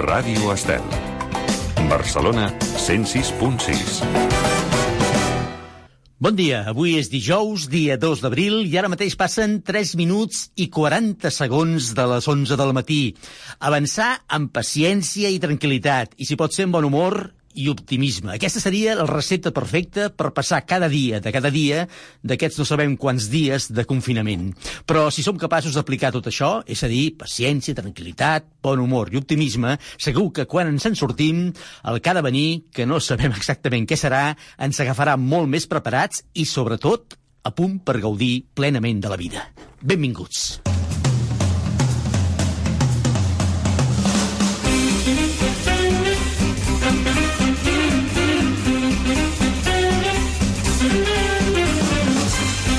Ràdio Estel. Barcelona 106.6. Bon dia, avui és dijous, dia 2 d'abril, i ara mateix passen 3 minuts i 40 segons de les 11 del matí. Avançar amb paciència i tranquil·litat, i si pot ser amb bon humor, i optimisme. Aquesta seria la recepta perfecta per passar cada dia de cada dia d'aquests no sabem quants dies de confinament. Però si som capaços d'aplicar tot això, és a dir, paciència, tranquil·litat, bon humor i optimisme, segur que quan ens en sortim, el que ha de venir, que no sabem exactament què serà, ens agafarà molt més preparats i, sobretot, a punt per gaudir plenament de la vida. Benvinguts.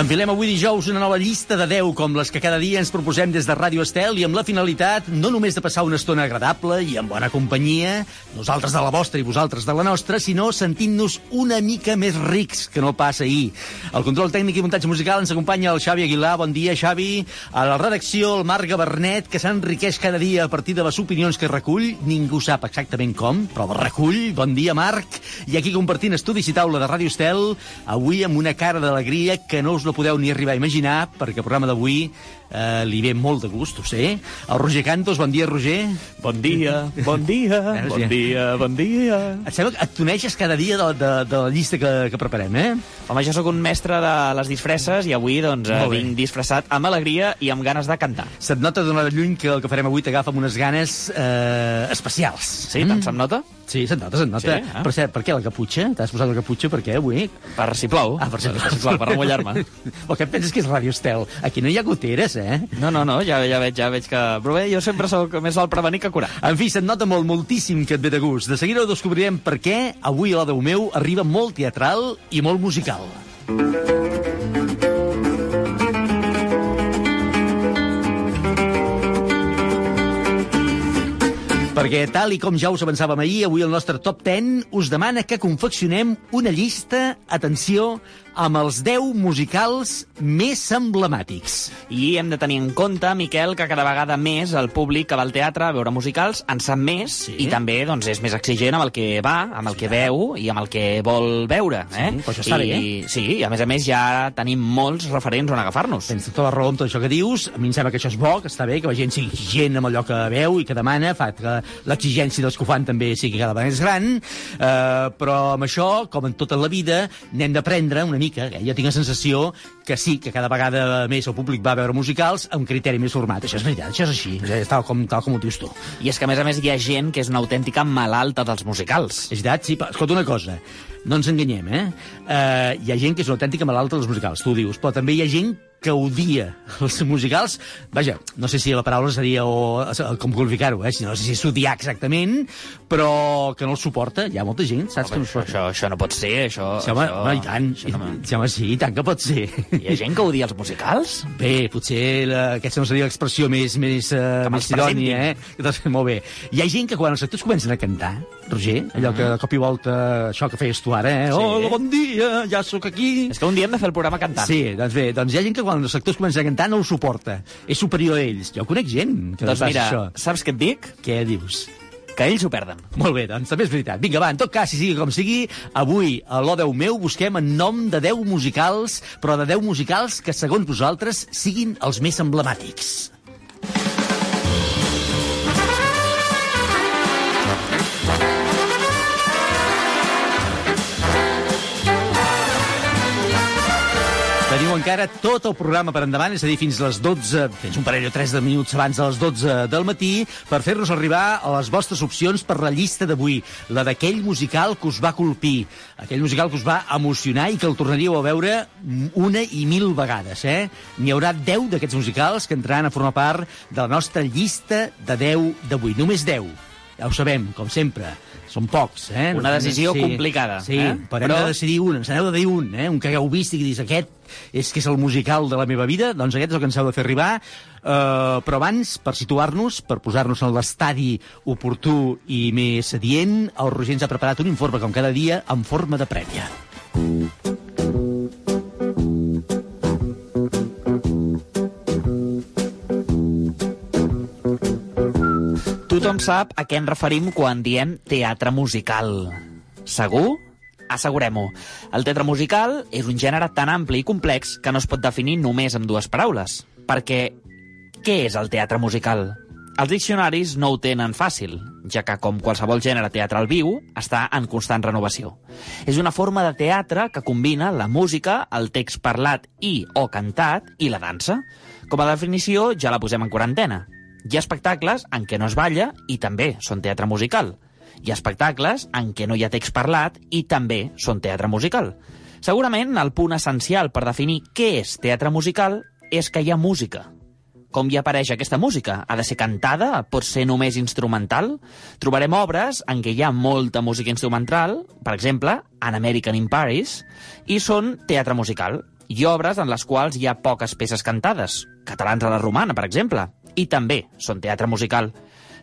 Enfilem avui dijous una nova llista de 10 com les que cada dia ens proposem des de Ràdio Estel i amb la finalitat no només de passar una estona agradable i amb bona companyia, nosaltres de la vostra i vosaltres de la nostra, sinó sentint-nos una mica més rics que no pas ahir. El control tècnic i muntatge musical ens acompanya el Xavi Aguilar. Bon dia, Xavi. A la redacció, el Marc Gabernet, que s'enriqueix cada dia a partir de les opinions que recull. Ningú sap exactament com, però recull. Bon dia, Marc. I aquí compartint estudis i taula de Ràdio Estel, avui amb una cara d'alegria que no us no podeu ni arribar a imaginar, perquè el programa d'avui eh, li ve molt de gust, ho sé. El Roger Cantos, bon dia, Roger. Bon dia, bon dia, bon dia, bon dia. Et sembla que et toneixes cada dia de, de, de la llista que, que preparem, eh? Home, jo sóc un mestre de les disfresses i avui doncs, eh, vinc disfressat amb alegria i amb ganes de cantar. Se't nota d'una de lluny que el que farem avui t'agafa amb unes ganes eh, especials. Sí, tant se'm nota? Sí, se't nota, se't nota. Sí, eh? Per cert, per què la caputxa? T'has posat la caputxa per què avui? Per si plou. Ah, per si plou. si plou, per remullar-me. O què penses que és Ràdio Estel? Aquí no hi ha goteres, eh? No, no, no, ja, ja veig, ja veig que... Però bé, jo sempre sóc més al prevenir que curar. En fi, se't nota molt, moltíssim que et ve de gust. De seguida ho descobrirem per què avui a la Déu meu arriba molt teatral i molt musical. Perquè, tal i com ja us avançàvem ahir, avui el nostre Top 10 us demana que confeccionem una llista, atenció, amb els 10 musicals més emblemàtics. I hem de tenir en compte, Miquel, que cada vegada més el públic que va al teatre a veure musicals en sap més Sí. i també doncs, és més exigent amb el que va, amb el que veu i amb el que vol veure. Eh? però això està I, bé. Sí, i a més a més ja tenim molts referents on agafar-nos. Tens tota la raó amb tot això que dius. A mi em sembla que això és bo, que està bé, que la gent sigui exigent amb allò que veu i que demana, fa que l'exigència dels que ho fan també sigui cada vegada més gran, eh, però amb això, com en tota la vida, n'hem d'aprendre una mica. Eh? Jo tinc la sensació que sí, que cada vegada més el públic va a veure musicals amb criteri més format. Això és veritat, això és així, és tal com, tal com ho dius tu. I és que, a més a més, hi ha gent que és una autèntica malalta dels musicals. És veritat, sí, però escolta una cosa, no ens enganyem, eh? eh hi ha gent que és una autèntica malalta dels musicals, tu dius, però també hi ha gent que odia els musicals. Vaja, no sé si la paraula seria o, com qualificar-ho, eh? No sé si és odiar exactament, però que no el suporta. Hi ha molta gent, saps? que no suporta. això, això no pot ser, això... Sí, home, això, home, i tant, això no... sí, home, sí, i tant que pot ser. Hi ha gent que odia els musicals? Bé, potser la, aquesta no seria l'expressió més, més, uh, més me'ls presentin. idònia, eh? Doncs, molt bé. Hi ha gent que quan els actors comencen a cantar, Roger, allò que de cop i volta, això que feies tu ara, eh? Sí. Hola, bon dia, ja sóc aquí. És que un dia hem de fer el programa cantant. Sí, doncs bé, doncs hi ha gent que quan els actors comencen a cantar no ho suporta. És superior a ells. Jo conec gent que Doncs mira, això. saps què et dic? Què dius? Que ells ho perden. Molt bé, doncs també és veritat. Vinga, va, en tot cas, si sigui com sigui, avui a l'O 10 meu busquem en nom de 10 musicals, però de 10 musicals que, segons vosaltres, siguin els més emblemàtics. Teniu encara tot el programa per endavant, és a dir, fins les 12, fins un parell o tres de minuts abans de les 12 del matí, per fer-nos arribar a les vostres opcions per la llista d'avui, la d'aquell musical que us va colpir, aquell musical que us va emocionar i que el tornaríeu a veure una i mil vegades, eh? N'hi haurà 10 d'aquests musicals que entraran a formar part de la nostra llista de 10 d'avui, només 10. Ja ho sabem, com sempre, són pocs, eh? Una decisió complicada, Sí, eh? però hem Però- de decidir un, ens n'heu de dir un, eh? un que hagueu vist i que dius aquest és que és el musical de la meva vida, doncs aquest és el que ens heu de fer arribar. Uh, però abans, per situar-nos, per posar-nos en l'estadi oportú i més adient, el Roger ens ha preparat un informe, com cada dia, en forma de prèvia. Tothom sap a què ens referim quan diem teatre musical. Segur? Assegurem-ho. El teatre musical és un gènere tan ampli i complex que no es pot definir només amb dues paraules. Perquè què és el teatre musical? Els diccionaris no ho tenen fàcil, ja que, com qualsevol gènere teatral viu, està en constant renovació. És una forma de teatre que combina la música, el text parlat i o cantat i la dansa. Com a definició, ja la posem en quarantena. Hi ha espectacles en què no es balla i també són teatre musical. Hi ha espectacles en què no hi ha text parlat i també són teatre musical. Segurament el punt essencial per definir què és teatre musical és que hi ha música. Com hi apareix aquesta música? Ha de ser cantada? Pot ser només instrumental? Trobarem obres en què hi ha molta música instrumental, per exemple, An American in Paris, i són teatre musical, i obres en les quals hi ha poques peces cantades, catalans a la romana, per exemple, i també són teatre musical.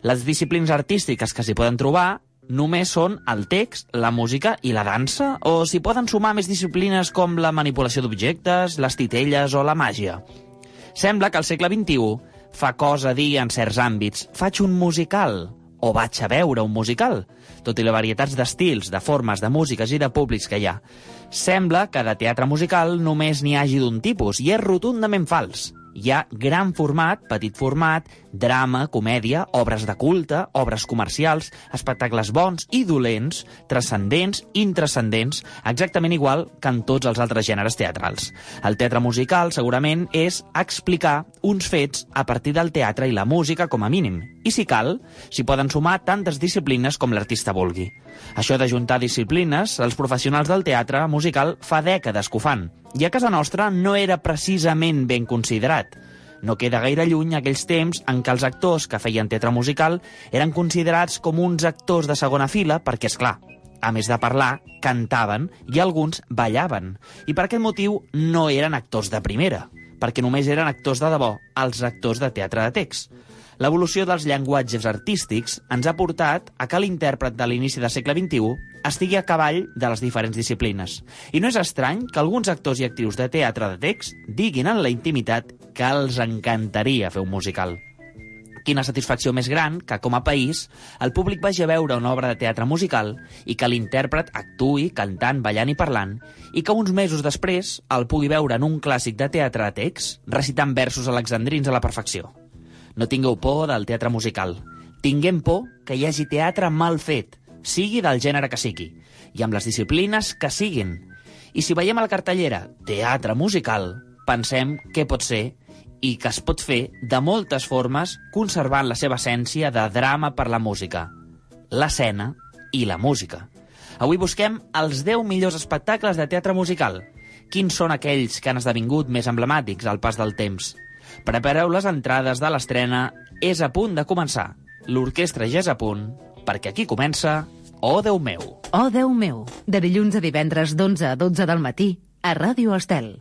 Les disciplines artístiques que s'hi poden trobar només són el text, la música i la dansa, o s'hi poden sumar més disciplines com la manipulació d'objectes, les titelles o la màgia. Sembla que al segle XXI fa cosa dir en certs àmbits faig un musical o vaig a veure un musical, tot i les varietats d'estils, de formes, de músiques i de públics que hi ha. Sembla que de teatre musical només n'hi hagi d'un tipus, i és rotundament fals. Hi ha gran format, petit format, drama, comèdia, obres de culte, obres comercials, espectacles bons i dolents, transcendents, intrascendents, exactament igual que en tots els altres gèneres teatrals. El teatre musical, segurament, és explicar uns fets a partir del teatre i la música com a mínim. I si cal, s'hi poden sumar tantes disciplines com l'artista vulgui. Això de juntar disciplines, els professionals del teatre musical fa dècades que ho fan, i a casa nostra no era precisament ben considerat. No queda gaire lluny aquells temps en què els actors que feien teatre musical eren considerats com uns actors de segona fila perquè, és clar, a més de parlar, cantaven i alguns ballaven. I per aquest motiu no eren actors de primera, perquè només eren actors de debò, els actors de teatre de text. L'evolució dels llenguatges artístics ens ha portat a que l'intèrpret de l'inici del segle XXI estigui a cavall de les diferents disciplines. I no és estrany que alguns actors i actrius de teatre de text diguin en la intimitat que els encantaria fer un musical. Quina satisfacció més gran que, com a país, el públic vagi a veure una obra de teatre musical i que l'intèrpret actui cantant, ballant i parlant i que uns mesos després el pugui veure en un clàssic de teatre de text recitant versos alexandrins a la perfecció. No tingueu por del teatre musical. Tinguem por que hi hagi teatre mal fet, sigui del gènere que sigui, i amb les disciplines que siguin. I si veiem a la cartellera teatre musical, pensem què pot ser i que es pot fer de moltes formes conservant la seva essència de drama per la música, l'escena i la música. Avui busquem els 10 millors espectacles de teatre musical. Quins són aquells que han esdevingut més emblemàtics al pas del temps? Prepareu les entrades de l'estrena, és a punt de començar. L'orquestra ja és a punt, perquè aquí comença Oh, Déu meu! Oh, Déu meu, de dilluns a divendres d'11 a 12 del matí, a Ràdio Estel.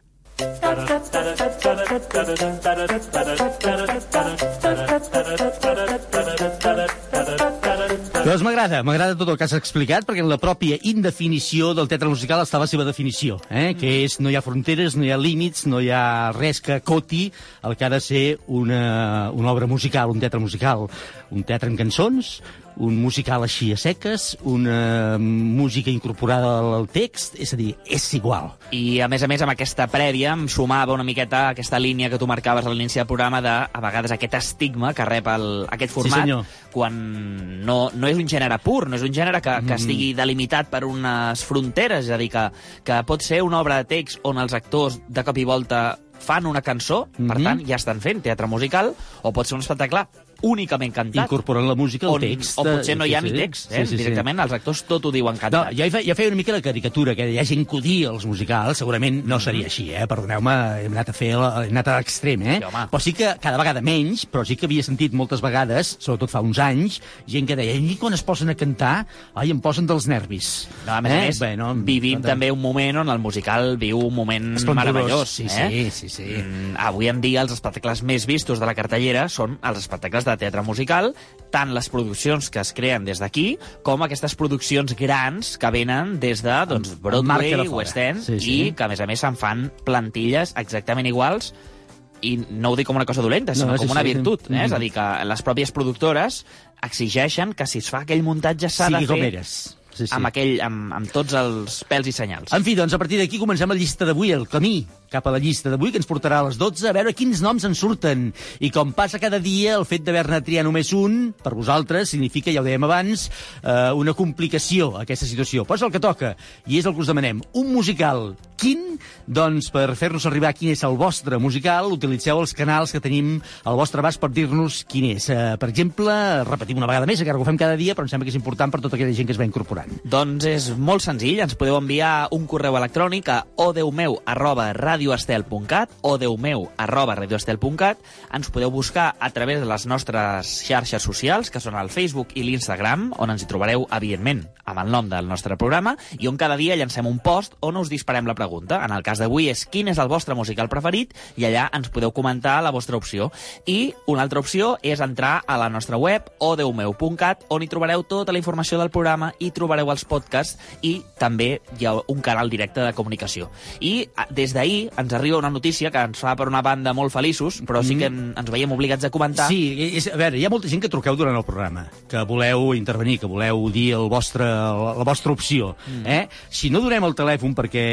Doncs m'agrada, m'agrada tot el que has explicat, perquè en la pròpia indefinició del teatre musical està la seva definició, eh? que és no hi ha fronteres, no hi ha límits, no hi ha res que coti el que ha de ser una, una obra musical, un teatre musical. Un teatre amb cançons, un musical així a seques, una música incorporada al text, és a dir, és igual. I, a més a més, amb aquesta prèvia em sumava una miqueta aquesta línia que tu marcaves a l'inici del programa de, a vegades, aquest estigma que rep el, aquest format senyor. quan no, no és un gènere pur, no és un gènere que, que Mm. estigui delimitat per unes fronteres, és a dir, que, que pot ser una obra de text on els actors de cop i volta fan una cançó, per Mhm. tant, ja estan fent teatre musical, o pot ser un espectacle únicament cantat. Incorporen la música al text. O potser no hi ha Sí, ni sí. text, eh? Sí, sí, sí. Directament els actors tot ho diuen No, cantat. ja, hi fe, ja feia una mica la caricatura, que hi ha gent que odia els musicals, segurament no seria així, eh? Perdoneu-me, hem anat a fer, la- hem anat a l'extrem, eh? Sí, home. però sí que cada vegada menys, però sí que havia sentit moltes vegades, sobretot fa uns anys, gent que deia, i quan es posen a cantar, ai, em posen dels nervis. No, a més a més, Bé, no, vivim escolta, també un moment on el musical viu un moment meravellós. Sí, eh? sí, sí, sí. Mm, avui en dia els espectacles més vistos de la cartellera són els espectacles de teatre musical, tant les produccions que es creen des d'aquí, com aquestes produccions grans que venen des de doncs, Broadway, de. West End, Sí, sí. i que, a més a més, se'n fan plantilles exactament iguals i no ho dic com una cosa dolenta, sinó No, és com una virtut. Eh? Mm. És a dir, que les pròpies productores exigeixen que si es fa aquell muntatge s'ha de com fer eres. Sí, sí. amb, aquell, amb, amb tots els pèls i senyals. En fi, doncs, a partir d'aquí comencem la llista d'avui, el camí cap a la llista d'avui, que ens portarà a les 12, a veure quins noms en surten. I com passa cada dia, el fet d'haver-ne triat només un, per vosaltres, significa, ja ho dèiem abans, eh, una complicació, aquesta situació. Però és el que toca, i és el que us demanem. Un musical. Quin? Doncs, per fer-nos arribar quin és el vostre musical, utilitzeu els canals que tenim al vostre abast per dir-nos quin és. Eh, per exemple, repetim una vegada més, encara que ho fem cada dia, però em sembla que és important per tota aquella gent que es va incorporant. Doncs és molt senzill, ens podeu enviar un correu electrònic a odeumeu radioestel.cat odeumeu arroba radioestel.cat ens podeu buscar a través de les nostres xarxes socials, que són el Facebook i l'Instagram, on ens hi trobareu, evidentment, amb el nom del nostre programa, i on cada dia llancem un post on us disparem la pregunta. En el cas d'avui és quin és el vostre musical preferit, i allà ens podeu comentar la vostra opció. I una altra opció és entrar a la nostra web, odeumeu.cat, on hi trobareu tota la informació del programa i trobareu els podcasts i també hi ha un canal directe de comunicació. I des d'ahir ens arriba una notícia que ens fa per una banda molt feliços, però sí que en, ens veiem obligats a comentar. Sí, és, a veure, hi ha molta gent que truqueu durant el programa, que voleu intervenir, que voleu dir el vostre, la, la vostra opció. Mm. Eh? Si no donem el telèfon perquè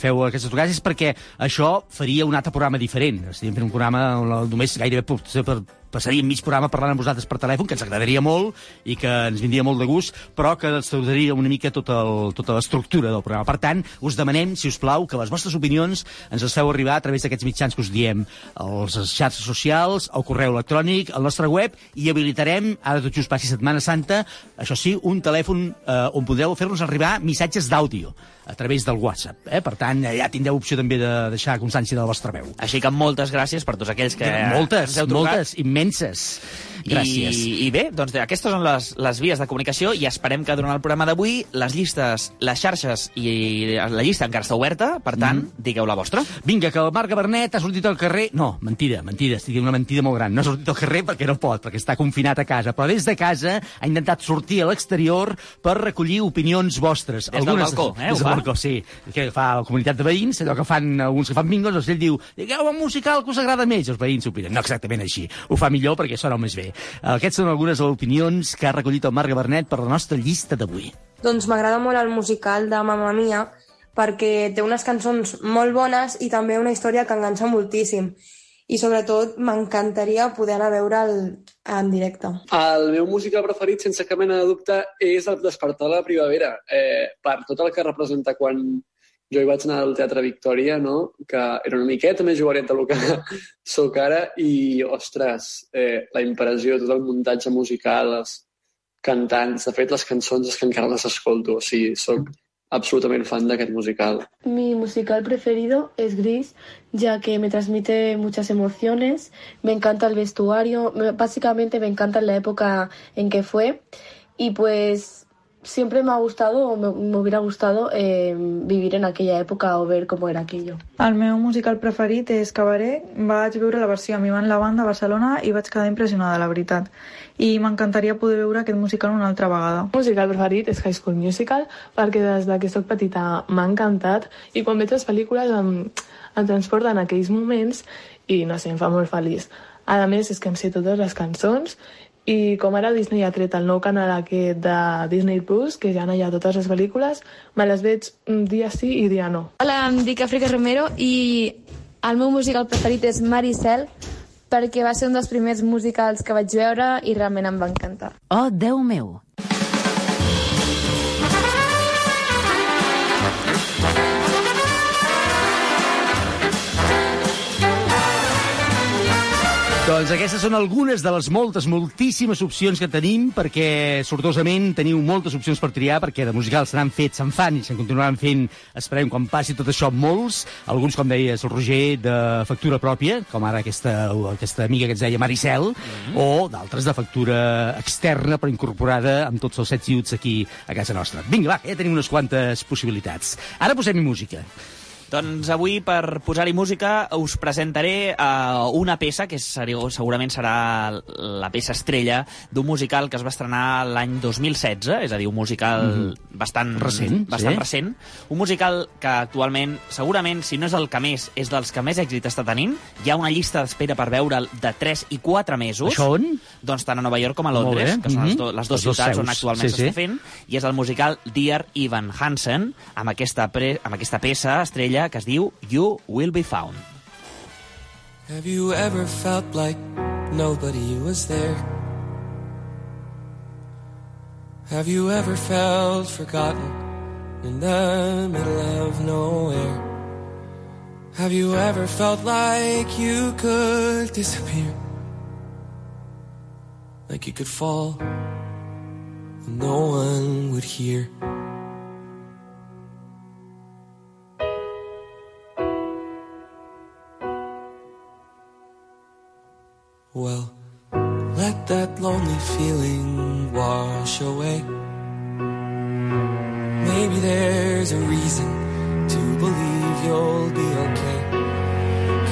feu aquestes trucades és perquè això faria un altre programa diferent. Estaríem fent un programa on només gairebé potser per, passaríem mig programa parlant amb vosaltres per telèfon, que ens agradaria molt i que ens vindria molt de gust, però que destrosaria una mica tota, el, tota l'estructura del programa. Per tant, us demanem, si us plau, que les vostres opinions ens les feu arribar a través d'aquests mitjans que us diem, els xarxes socials, el correu electrònic, el nostre web, i habilitarem, ara tot just passi Setmana Santa, això sí, un telèfon eh, on podreu fer-nos arribar missatges d'àudio a través del WhatsApp. Eh? Per tant, ja tindreu opció també de deixar constància de la vostra veu. Així que moltes gràcies per tots aquells que moltes, ens heu Menses. Gràcies. I, I bé, doncs aquestes són les, les vies de comunicació i esperem que durant el programa d'avui les llistes, les xarxes i la llista encara està oberta, per tant, Mhm. digueu la vostra. Vinga, que el Marc Gabernet ha sortit al carrer... No, mentida, mentida, estic una mentida molt gran. No ha sortit al carrer perquè no pot, perquè està confinat a casa, però des de casa ha intentat sortir a l'exterior per recollir opinions vostres. Des del balcó, eh, Des del balcó, sí. Que fa la comunitat de veïns, allò que fan alguns que fan bingos, doncs ell diu, digueu un musical que us agrada més, i els veïns opinen. No exactament així, ho fa millor perquè sona més bé. Aquestes són algunes opinions que ha recollit el Marc Gabernet per la nostra llista d'avui. Doncs m'agrada molt el musical de Mamma Mia perquè té unes cançons molt bones i també una història que enganxa moltíssim. I sobretot m'encantaria poder anar a veure'l en directe. El meu musical preferit, sense cap mena de dubte, és el Despertar de la Primavera. Eh, per tot el que representa quan jo hi vaig anar al Teatre Victòria, no? que era una miqueta més jovenet del que sóc ara, i, ostres, eh, la impressió, tot el muntatge musical, els cantants, de fet, les cançons és que encara les escolto, o sigui, sóc absolutament fan d'aquest musical. Mi musical preferido es Gris, ya que me transmite muchas emociones, me encanta el vestuario, me- básicamente me encanta la época en que fue y pues siempre me ha gustado o me, me hubiera gustado eh, vivir en aquella época o ver cómo era aquello. El meu musical preferit és Cabaret. Vaig veure la versió amb Ivan Lavanda a Barcelona i vaig quedar impressionada, la veritat. I m'encantaria poder veure aquest musical una altra vegada. El musical preferit és High School Musical perquè des de que sóc petita m'ha encantat i quan veig les pel·lícules em, em transporten a aquells moments i no sé, em fa molt feliç. A més, és que em sé totes les cançons i com ara Disney ha tret el nou canal aquest de Disney Plus, que ja no hi ha totes les pel·lícules, me les veig dia sí i dia no. Hola, em dic Àfrica Romero i el meu musical preferit és Maricel perquè va ser un dels primers musicals que vaig veure i realment em va encantar. Oh, Déu meu! Doncs aquestes són algunes de les moltes, moltíssimes opcions que tenim, perquè sortosament teniu moltes opcions per triar, perquè de musicals se n'han fet, se'n fan i se'n continuaran fent, esperem quan passi tot això, molts. Alguns, com deies, el Roger, de factura pròpia, com ara aquesta, aquesta amiga que ens deia Maricel, o d'altres de factura externa, però incorporada amb tots els sets i uts aquí a casa nostra. Vinga, va, ja tenim unes quantes possibilitats. Ara posem-hi música. Doncs avui, per posar-hi música, us presentaré uh, una peça que és, segurament serà la peça estrella d'un musical que es va estrenar l'any 2016, és a dir, un musical mm -hmm. bastant, Recent, bastant sí. recent. Un musical que actualment, segurament, si no és el que més, és dels que més èxit està tenint. Hi ha una llista d'espera per veure'l de 3 i 4 mesos. Això on? Doncs tant a Nova York com a Londres, que són les, Mhm. do, les dues ciutats seus. on actualment Sí, s'està sí. fent, i és el musical Dear Evan Hansen, amb aquesta, pre amb aquesta peça estrella que es diu You Will Be Found. Have you ever felt like nobody was there? Have you ever felt forgotten in the middle of nowhere? Have you ever felt like you could disappear? Like you could fall and no one would hear? Well, let that lonely feeling wash away. Maybe there's a reason to believe you'll be okay.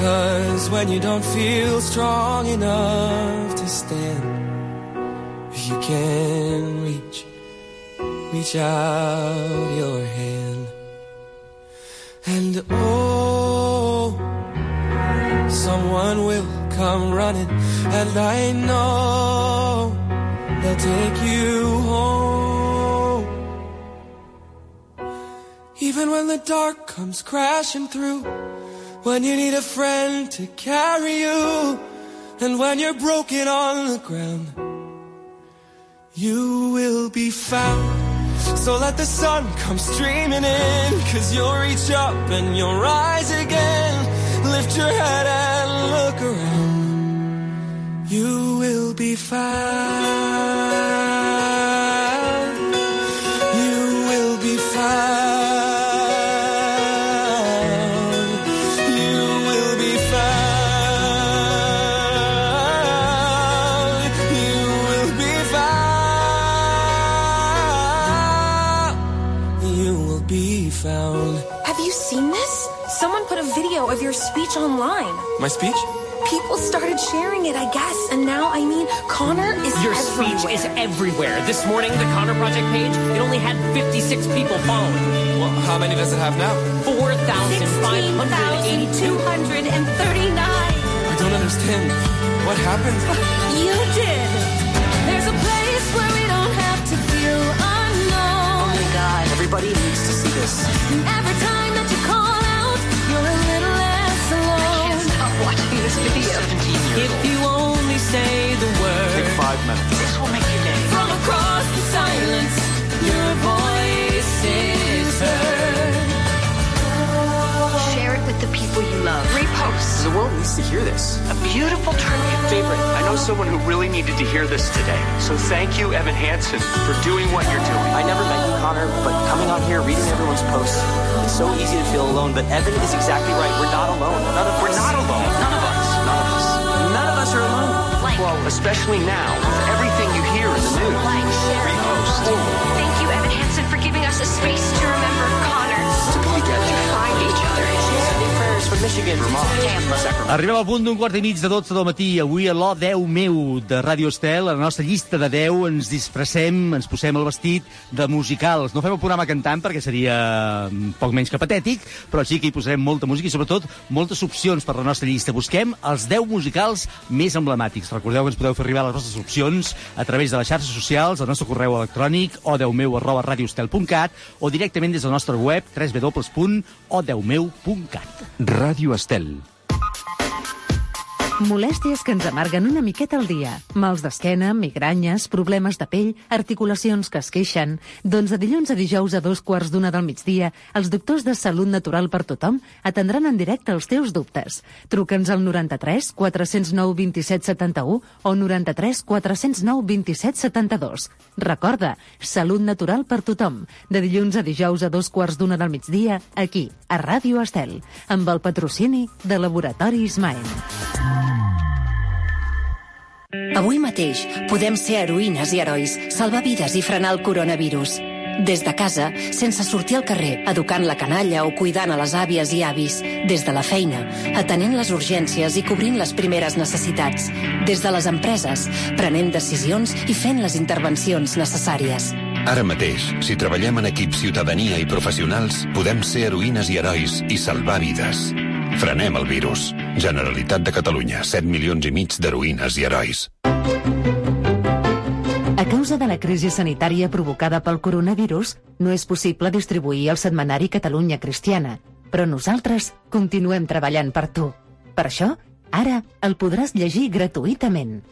Cause when you don't feel strong enough to stand, you can reach, reach out your hand. And oh, someone will come running, and I know they'll take you home. Even when the dark comes crashing through, when you need a friend to carry you, and when you're broken on the ground, you will be found. So let the sun come streaming in, cause you'll reach up and you'll rise again. Lift your head and look around. You will be found. You will be found. You will be found. You will be found. You will be found. Have you seen this? Someone put a video of your speech online. My speech? People started sharing it, I guess, and now, I mean, Connor is Your everywhere. speech is everywhere. This morning, the Connor Project page, it only had 56 people following. Well, how many does it have now? 4,582. 16,239. I don't understand. What happened? You did. There's a place where we don't have to feel unknown. Oh my god, everybody needs to see this. Every time this video. If you only say the word, Take five minutes. this will make your day. From across the silence, your voice is heard. Share it with the people you love. Repost. The world needs to hear this. A beautiful tribute. Favorite, I know someone who really needed to hear this today. So thank you, Evan Hansen, for doing what you're doing. I never met you, Connor, but coming on here, reading everyone's posts, it's so easy to feel alone. But Evan is exactly right. We're not alone. None of We're not alone. Well, especially now, with everything you hear in the news. Like, share. Repost. Thank you, Evan Hansen, for giving us a space to remember Connor. To be together. Arribem al punt d'un quart i mig de 12 del matí. Avui a l'O 10 meu de Ràdio Estel, a la nostra llista de 10, ens disfressem, ens posem el vestit de musicals. No fem el programa cantant perquè seria mm, poc menys que patètic, però sí que hi posarem molta música i sobretot moltes opcions per la nostra llista. Busquem els 10 musicals més emblemàtics. Recordeu que ens podeu fer arribar les vostres opcions a través de les xarxes socials, el nostre correu electrònic o 10 meu arroba radioestel.cat o directament des del nostre web www.o10meu.cat. Ràdio Estel. Molèsties que ens amarguen una miqueta al dia. Mals d'esquena, migranyes, problemes de pell, articulacions que es queixen. Doncs de dilluns a dijous a dos quarts d'una del migdia, els doctors de Salut Natural per Tothom atendran en directe els teus dubtes. Truca'ns al 93 409 27 71 o 93 409 27 72. Recorda, Salut Natural per Tothom. De dilluns a dijous a dos quarts d'una del migdia, aquí, a Ràdio Estel, amb el patrocini de Laboratori Ismael. Avui mateix podem ser heroïnes i herois, salvar vides i frenar el coronavirus. Des de casa, sense sortir al carrer, educant la canalla o cuidant a les àvies i avis. Des de la feina, atenent les urgències i cobrint les primeres necessitats. Des de les empreses, prenent decisions i fent les intervencions necessàries. Ara mateix, si treballem en equip ciutadania i professionals, podem ser heroïnes i herois i salvar vides. Frenem el virus. Generalitat de Catalunya, 7 milions i mig d'heroïnes i herois. A causa de la crisi sanitària provocada pel coronavirus, no és possible distribuir el setmanari Catalunya Cristiana, però nosaltres continuem treballant per tu. Per això, ara el podràs llegir gratuïtament.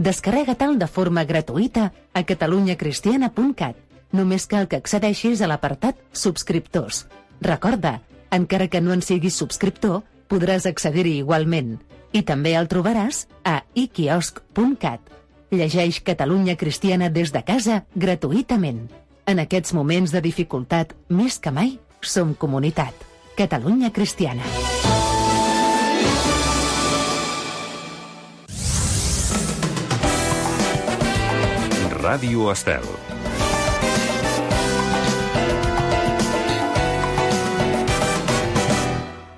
Descarrega-te'l de forma gratuïta a catalunyacristiana.cat. Només cal que accedeixis a l'apartat Subscriptors. Recorda, encara que no en siguis subscriptor, podràs accedir-hi igualment. I també el trobaràs a iquiosc.cat. Llegeix Catalunya Cristiana des de casa gratuïtament. En aquests moments de dificultat, més que mai, som comunitat. Catalunya Cristiana. Ràdio Estel.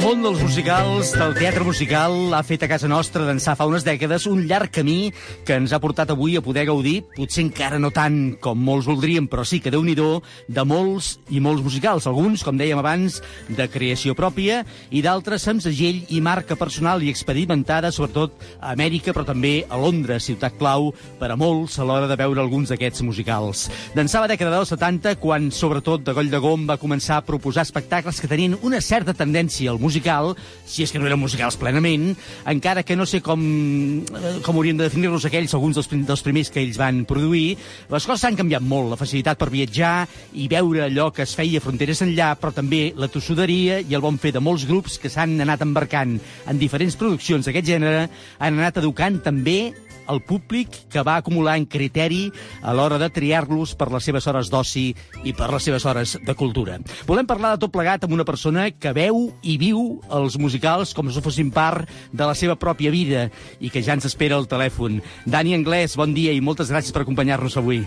Món dels musicals, del teatre musical, ha fet a casa nostra d'ençà fa unes dècades un llarg camí que ens ha portat avui a poder gaudir, potser encara no tant com molts voldríem, però sí que déu nhi de molts i molts musicals. Alguns, com dèiem abans, de creació pròpia i d'altres amb segell i marca personal i experimentada, sobretot a Amèrica, però també a Londres, ciutat clau per a molts a l'hora de veure alguns d'aquests musicals. D'ençà la dècada dels 70, quan sobretot de Goll de Gom va començar a proposar espectacles que tenien una certa tendència al musical, si és que no eren musicals plenament, encara que no sé com, eh, com haurien de definir-los aquells, alguns dels, dels primers que ells van produir, les coses han canviat molt, la facilitat per viatjar i veure allò que es feia fronteres enllà, però també la tossuderia i el bon fer de molts grups que s'han anat embarcant en diferents produccions d'aquest gènere, han anat educant també el públic que va acumular en criteri a l'hora de triar-los per les seves hores d'oci i per les seves hores de cultura. Volem parlar de tot plegat amb una persona que veu i viu els musicals com si fossin part de la seva pròpia vida i que ja ens espera al telèfon. Dani Anglès, bon dia i moltes gràcies per acompanyar-nos avui.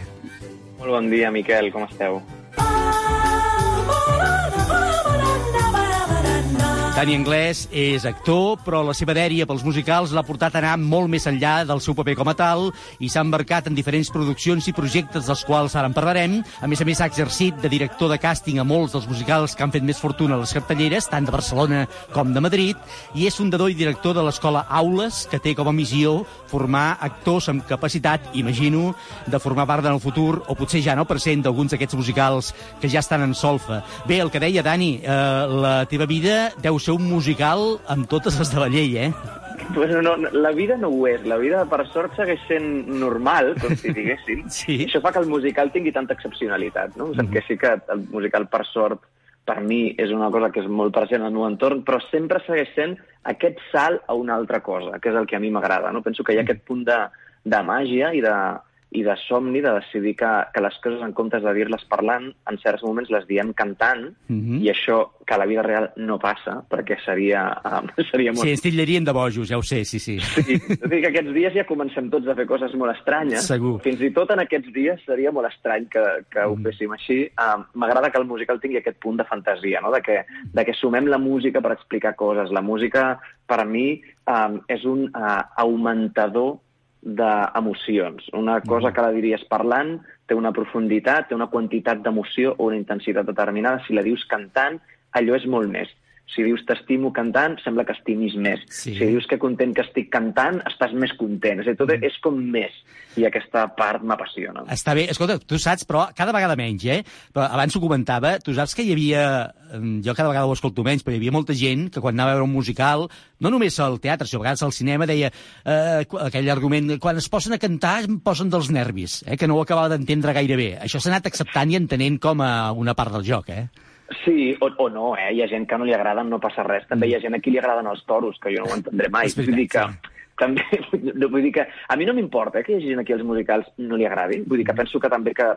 Molt bon dia, Miquel, com esteu? Dani Anglès és actor, però la seva dèria pels musicals l'ha portat a anar molt més enllà del seu paper com a tal i s'ha embarcat en diferents produccions i projectes dels quals ara en parlarem. A més a més, ha exercit de director de càsting a molts dels musicals que han fet més fortuna a les cartelleres, tant de Barcelona com de Madrid, i és fundador i director de l'escola Aules, que té com a missió formar actors amb capacitat, imagino, de formar part en el futur, o potser ja el present, d'alguns d'aquests musicals que ja estan en solfa. Bé, el que deia Dani, eh, la teva vida deu ser un musical amb totes les de la llei, eh? Bueno, no, no, la vida no ho és. La vida, per sort, segueix sent normal, com si diguéssim. sí. I això fa que el musical tingui tanta excepcionalitat, no? Mm -hmm. Que sí que el musical, per sort, per mi és una cosa que és molt present al meu entorn, però sempre segueix sent aquest salt a una altra cosa, que és el que a mi m'agrada. No? Penso que hi ha aquest punt de, de màgia i de, i de somni de decidir que, que les coses, en comptes de dir-les parlant, en certs moments les diem cantant, Mhm. i això que a la vida real no passa, perquè seria, um, seria molt... Sí, ens tillarien de bojos, ja ho sé, sí, sí. Sí, que aquests dies ja comencem tots a fer coses molt estranyes. Segur. Fins i tot en aquests dies seria molt estrany que, que ho féssim així. Um, M'agrada que el musical tingui aquest punt de fantasia, no? de, que, de que sumem la música per explicar coses. La música, per a mi, um, és un uh, augmentador d'emocions. Una cosa que la diries parlant té una profunditat, té una quantitat d'emoció o una intensitat determinada. Si la dius cantant, allò és molt més. Si dius t'estimo cantant, sembla que estimis més. Sí. Si dius que content que estic cantant, estàs més content. És a dir, tot és com més. I aquesta part m'apassiona. Està bé, escolta, tu saps, però cada vegada menys, eh? Però abans ho comentava, tu saps que hi havia, em, jo cada vegada ho escolto menys, però hi havia molta gent que quan anava a veure un musical, no només al teatre, sinó a vegades al cinema, deia eh, qu- aquell argument, quan es posen a cantar em posen dels nervis, eh? que no ho acabava d'entendre gaire bé. Això s'ha anat acceptant i entenent com a una part del joc, eh? Sí, o, o no, eh? Hi ha gent que no li agrada, no passa res. També hi ha gent a qui li agraden els toros, que jo no ho entendré mai. Veritat, vull dir que, també, no, vull dir que a mi no m'importa eh, que hi hagi gent aquí als musicals no li agradi. Vull dir que penso que també que,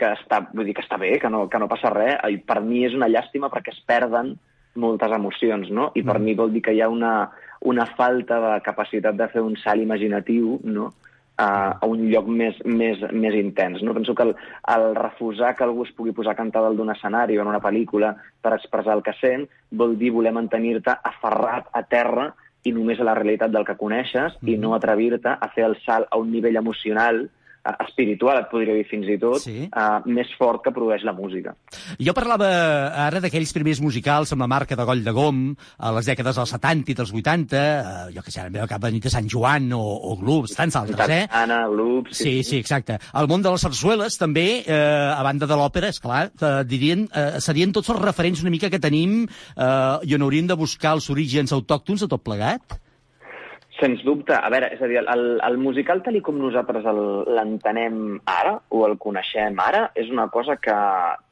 que està, vull dir que està bé, que no, que no passa res, i per mi és una llàstima perquè es perden moltes emocions, no? I per Mm. mi vol dir que hi ha una, una falta de capacitat de fer un salt imaginatiu, no?, a, a un lloc més, més, més intens. No? Penso que el, el refusar que algú es pugui posar a cantar dalt d'un escenari o en una pel·lícula per expressar el que sent vol dir voler mantenir-te aferrat a terra i només a la realitat del que coneixes i no atrevir-te a fer el salt a un nivell emocional, espiritual, et podria dir fins i tot, Sí. eh, més fort que produeix la música. Jo parlava ara d'aquells primers musicals amb la marca de Goll de Gom a les dècades dels 70 i dels 80, eh, jo que sé, ara em ve al cap la nit de Sant Joan o, o Gloops, tants altres, eh? Anna, Loops... Sí, sí, exacte. El món de les sarsueles, també, eh, a banda de l'òpera, és clar, eh, dirien, eh, serien tots els referents una mica que tenim eh, i on hauríem de buscar els orígens autòctons de tot plegat? Sens dubte. A veure, és a dir, el, el musical tal com nosaltres l'entenem ara, o el coneixem ara, és una cosa que,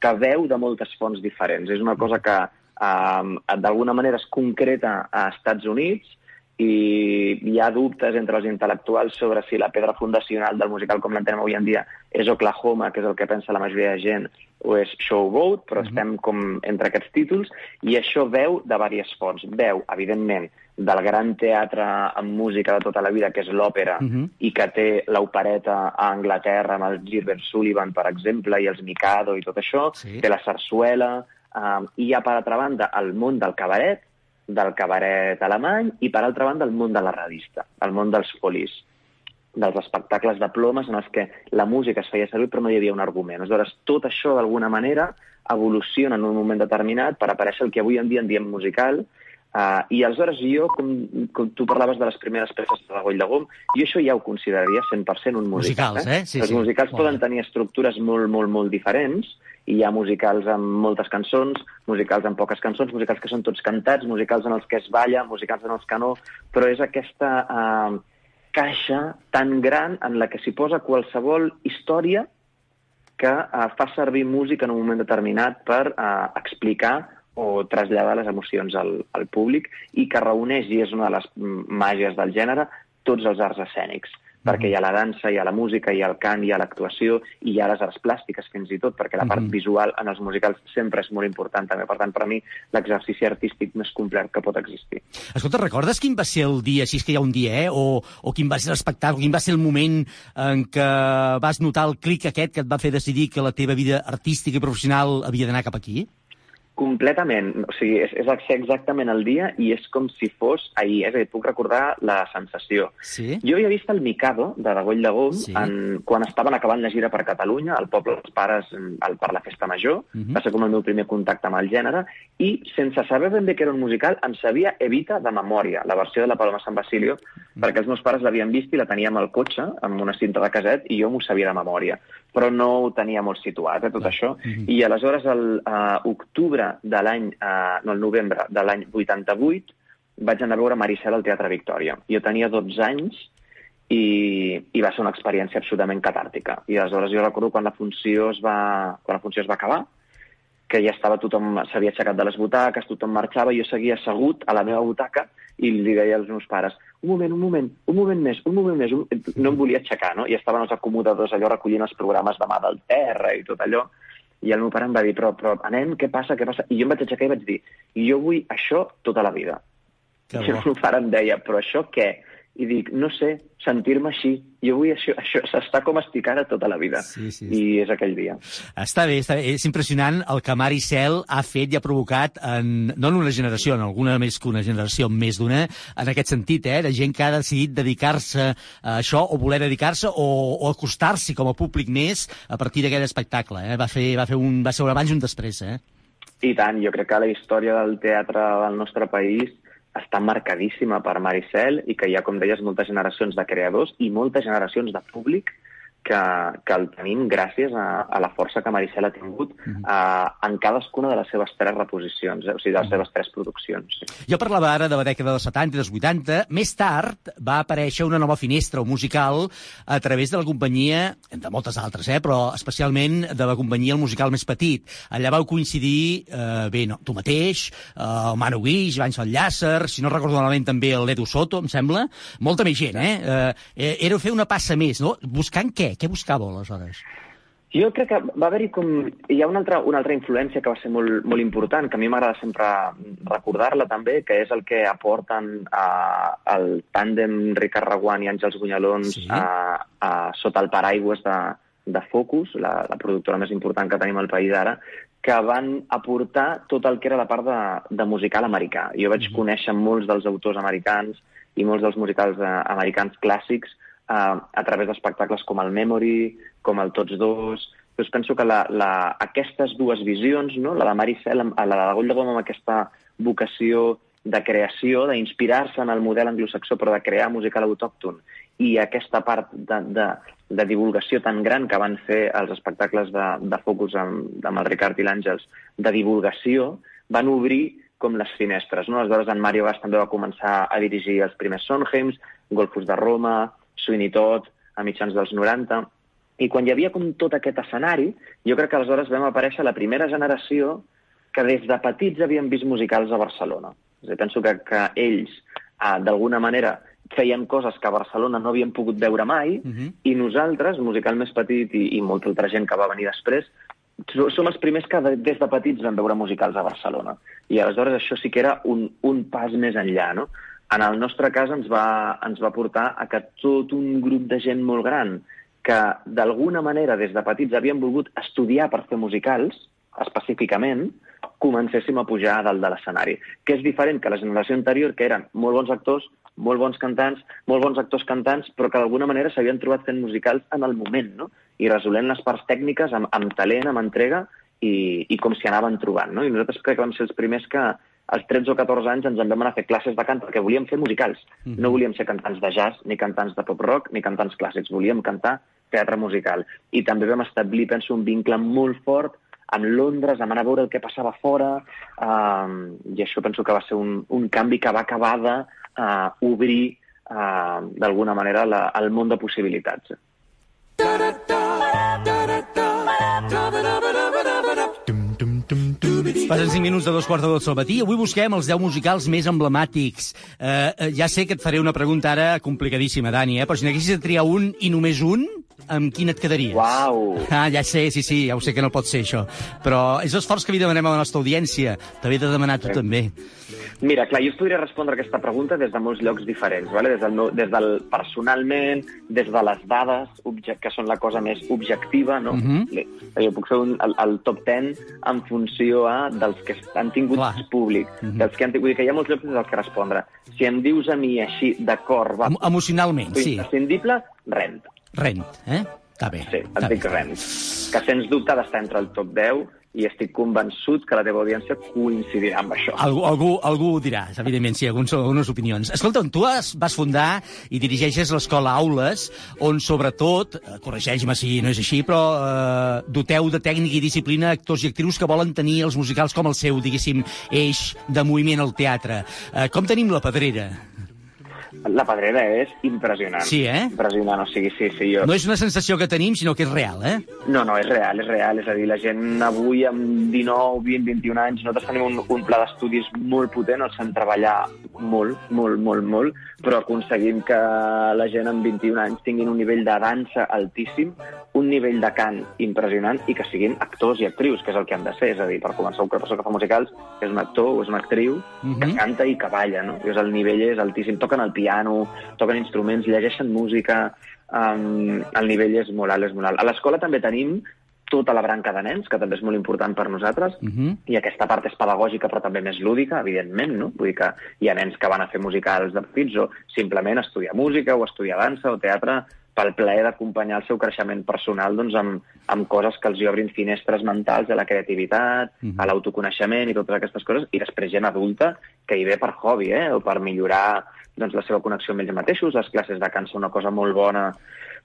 que veu de moltes fonts diferents. És una cosa que eh, d'alguna manera es concreta a Estats Units i hi ha dubtes entre els intel·lectuals sobre si la pedra fundacional del musical com l'entenem avui en dia és Oklahoma, que és el que pensa la majoria de gent, o és Showboat, però estem com entre aquests títols, i això veu de diverses fonts. Veu, evidentment, del gran teatre amb música de tota la vida, que és l'òpera, Mhm. i que té l'opereta a Anglaterra amb el Gilbert Sullivan, per exemple, i els Mikado i tot això, Sí. té la sarsuela, eh, i hi ha, per altra banda, el món del cabaret, del cabaret alemany, i, per altra banda, el món de la revista, el món dels folis dels espectacles de plomes en els que la música es feia servir però no hi havia un argument. Aleshores, tot això, d'alguna manera, evoluciona en un moment determinat per aparèixer el que avui en dia en diem musical, Uh, I aleshores jo, com, com tu parlaves de les primeres peces de Goll de Gom, jo això ja ho consideraria 100% un musical. Musicals, eh? Sí, Els sí. musicals Molt poden bé. tenir estructures molt, molt, molt diferents, i hi ha musicals amb moltes cançons, musicals amb poques cançons, musicals que són tots cantats, musicals en els que es balla, musicals en els que no, però és aquesta uh, caixa tan gran en la que s'hi posa qualsevol història que uh, fa servir música en un moment determinat per uh, explicar o traslladar les emocions al, al públic i que reuneix, i és una de les mm, màgies del gènere, tots els arts escènics. Perquè hi ha la dansa, hi ha la música, hi ha el cant, hi ha l'actuació, i hi ha les arts plàstiques fins i tot, perquè la part Mhm. visual en els musicals sempre és molt important també. Per tant, per a mi, l'exercici artístic més complet que pot existir. Escolta, recordes quin va ser el dia, si és que hi ha un dia, eh? o, o quin va ser l'espectacle, quin va ser el moment en què vas notar el clic aquest que et va fer decidir que la teva vida artística i professional havia d'anar cap aquí? Completament. O sigui, és, és exactament el dia i és com si fos ahir. És a dir, puc recordar la sensació. Sí? Jo havia vist el Mikado, de Dagoll de Gom, Sí. en, quan estaven acabant la gira per Catalunya, al poble dels pares, al, per la festa major. Mhm. Va ser com el meu primer contacte amb el gènere. I, sense saber ben bé que era un musical, em sabia Evita de memòria, la versió de la Paloma San Basilio, perquè els meus pares l'havien vist i la teníem al cotxe, amb una cinta de caset, i jo m'ho sabia de memòria. Però no ho tenia molt situat, eh, tot això. I aleshores, el uh, octubre de l'any, uh, no, el novembre de l'any 88, vaig anar a veure Maricel al Teatre Victòria. Jo tenia 12 anys i, i va ser una experiència absolutament catàrtica. I aleshores jo recordo quan la funció es va, quan la funció es va acabar, que ja estava tothom, s'havia aixecat de les butaques, tothom marxava, jo seguia assegut a la meva butaca i li deia als meus pares, un moment, un moment, un moment més, un moment més, un... no em volia aixecar, no? I estaven els acomodadors allò recollint els programes de mà del terra i tot allò, i el meu pare em va dir, però, però anem, què passa, què passa? I jo em vaig aixecar i vaig dir, jo vull això tota la vida. Que I el meu pare em deia, però això què? I dic, no sé, sentir-me així. Jo vull això, això s'està com estic ara tota la vida. Sí, sí, I és aquell dia. Està bé, està bé. És impressionant el que Maricel ha fet i ha provocat, en, no en una generació, en alguna més que una generació, més d'una, en aquest sentit, eh, de gent que ha decidit dedicar-se a això o voler dedicar-se o, o acostar-s'hi com a públic més a partir d'aquest espectacle. Eh? Va, fer, va, fer un, va ser un abans i un després. Eh? I tant, jo crec que la història del teatre del nostre país està marcadíssima per Maricel i que hi ha, com deies, moltes generacions de creadors i moltes generacions de públic que, que el tenim gràcies a, a la força que Maricel ha tingut uh, en cadascuna de les seves tres reposicions, eh? o sigui, de les seves tres produccions. Jo parlava ara de la dècada dels 70 i dels 80. Més tard va aparèixer una nova finestra musical a través de la companyia, entre moltes altres, eh, però especialment de la companyia El Musical Més Petit. Allà vau coincidir, eh, bé, no, tu mateix, eh, el Manu Guix, Àngel Llàcer, si no recordo malament també l'Edu Soto, em sembla. Molta més gent, eh? eh? Era fer una passa més, no? Buscant què? Què buscàveu, aleshores? Jo crec que va haver-hi com... Hi ha una altra, una altra influència que va ser molt, molt important, que a mi m'agrada sempre recordar-la també, que és el que aporten uh, el tàndem Ricard Raguant i Àngels Gunyalons sí. a, a, sota el paraigües de, de Focus, la, la productora més important que tenim al país ara, que van aportar tot el que era la part de, de musical americà. Jo vaig mm -hmm. conèixer molts dels autors americans i molts dels musicals eh, americans clàssics eh, a través d'espectacles com el Memory, com el Tots Dos... Doncs penso que la, la, aquestes dues visions, no? la de Maricel, la de Goll de Gom amb aquesta vocació de creació, d'inspirar-se en el model anglosaxó, però de crear musical autòcton, i aquesta part de, de, de divulgació tan gran que van fer els espectacles de, de Focus amb, amb el Ricard i l'Àngels, de divulgació, van obrir com les finestres. No? Aleshores, en Mario Gas també va començar a dirigir els primers Sondheims, Golfos de Roma, Sweeney Todd, a mitjans dels 90, i quan hi havia com tot aquest escenari, jo crec que aleshores vam aparèixer la primera generació que des de petits havien vist musicals a Barcelona. És a dir, penso que, que ells, eh, d'alguna manera, feien coses que a Barcelona no havien pogut veure mai, uh -huh. i nosaltres, musical més petit i, i molta altra gent que va venir després, so- som els primers que de, des de petits vam veure musicals a Barcelona. I aleshores això sí que era un, un pas més enllà, no? En el nostre cas ens va, ens va portar a que tot un grup de gent molt gran que d'alguna manera des de petits havien volgut estudiar per fer musicals, específicament, comencéssim a pujar a dalt de l'escenari. Que és diferent que la generació anterior, que eren molt bons actors, molt bons cantants, molt bons actors cantants, però que d'alguna manera s'havien trobat fent musicals en el moment, no? I resolent les parts tècniques amb, amb talent, amb entrega, i, i com s'hi anaven trobant, no? I nosaltres crec que vam ser els primers que als 13 o 14 anys ens en vam anar a fer classes de cant perquè volíem fer musicals. Mhm. No volíem ser cantants de jazz, ni cantants de pop-rock, ni cantants clàssics. Volíem cantar teatre musical. I també vam establir, penso, un vincle molt fort amb Londres, amb anar a veure el que passava fora, um, i això penso que va ser un, un canvi que va acabar d'obrir, uh, uh, d'alguna manera, la, el món de possibilitats. Passen 5 minuts de dos quarts de dotze al matí. Avui busquem els 10 musicals més emblemàtics. Eh, eh, ja sé que et faré una pregunta ara complicadíssima, Dani, eh? però si n'haguessis de triar un i només un, amb quin et quedaries? Uau! Ah, ja sé, sí, sí, ja ho sé que no pot ser això. Però és l'esforç que li demanem a la nostra audiència. T'havia de demanar tu Sí. també. Mira, clar, jo us podria respondre aquesta pregunta des de molts llocs diferents, vale? des, del, meu- des del personalment, des de les dades, que són la cosa més objectiva, no? Mhm. Le- Jo puc fer un, el, el top 10 en funció a, dels que han tingut Clar. públic, Mhm. dels que han tingut, que hi ha molts llocs des dels que respondre. Si em dius a mi així, d'acord, emocionalment, sí. imprescindible, rent. Rent, eh? Està bé. Sí, et dic rent. Que sens dubte ha d'estar entre el top 10 i estic convençut que la teva audiència coincidirà amb això. Algú, algú, algú ho dirà, evidentment, sí, alguns, algunes opinions. Escolta, tu has, vas fundar i dirigeixes l'escola Aules, on sobretot, eh, corregeix-me si no és així, però eh, doteu de tècnica i disciplina actors i actrius que volen tenir els musicals com el seu, diguéssim, eix de moviment al teatre. Eh, com tenim la pedrera? La pedrera és impressionant. Sí, eh? Impressionant, o sigui, sí, sí, jo... No és una sensació que tenim, sinó que és real, eh? No, no, és real, és real. És a dir, la gent avui amb 19, 20, 21 anys, nosaltres tenim un, un pla d'estudis molt potent, els fem treballar molt, molt, molt, molt, però aconseguim que la gent amb 21 anys tinguin un nivell de dansa altíssim, un nivell de cant impressionant i que siguin actors i actrius, que és el que han de ser. És a dir, per començar, una persona que fa musicals és un actor o és una actriu que Mhm. canta i que balla, no? Llavors el nivell és altíssim. Toquen el piano, toquen instruments, llegeixen música, um, el nivell és molt alt, és molt alt. A l'escola també tenim tota la branca de nens, que també és molt important per nosaltres, Uh -huh. i aquesta part és pedagògica però també més lúdica, evidentment, no? Vull dir que hi ha nens que van a fer musicals de petits o simplement estudiar música o estudiar dansa o teatre pel plaer d'acompanyar el seu creixement personal doncs, amb, amb coses que els obrin finestres mentals a la creativitat, Mhm. a l'autoconeixement i totes aquestes coses, i després gent adulta que hi ve per hobby, eh? o per millorar doncs, la seva connexió amb ells mateixos. Les classes de cant són una cosa molt bona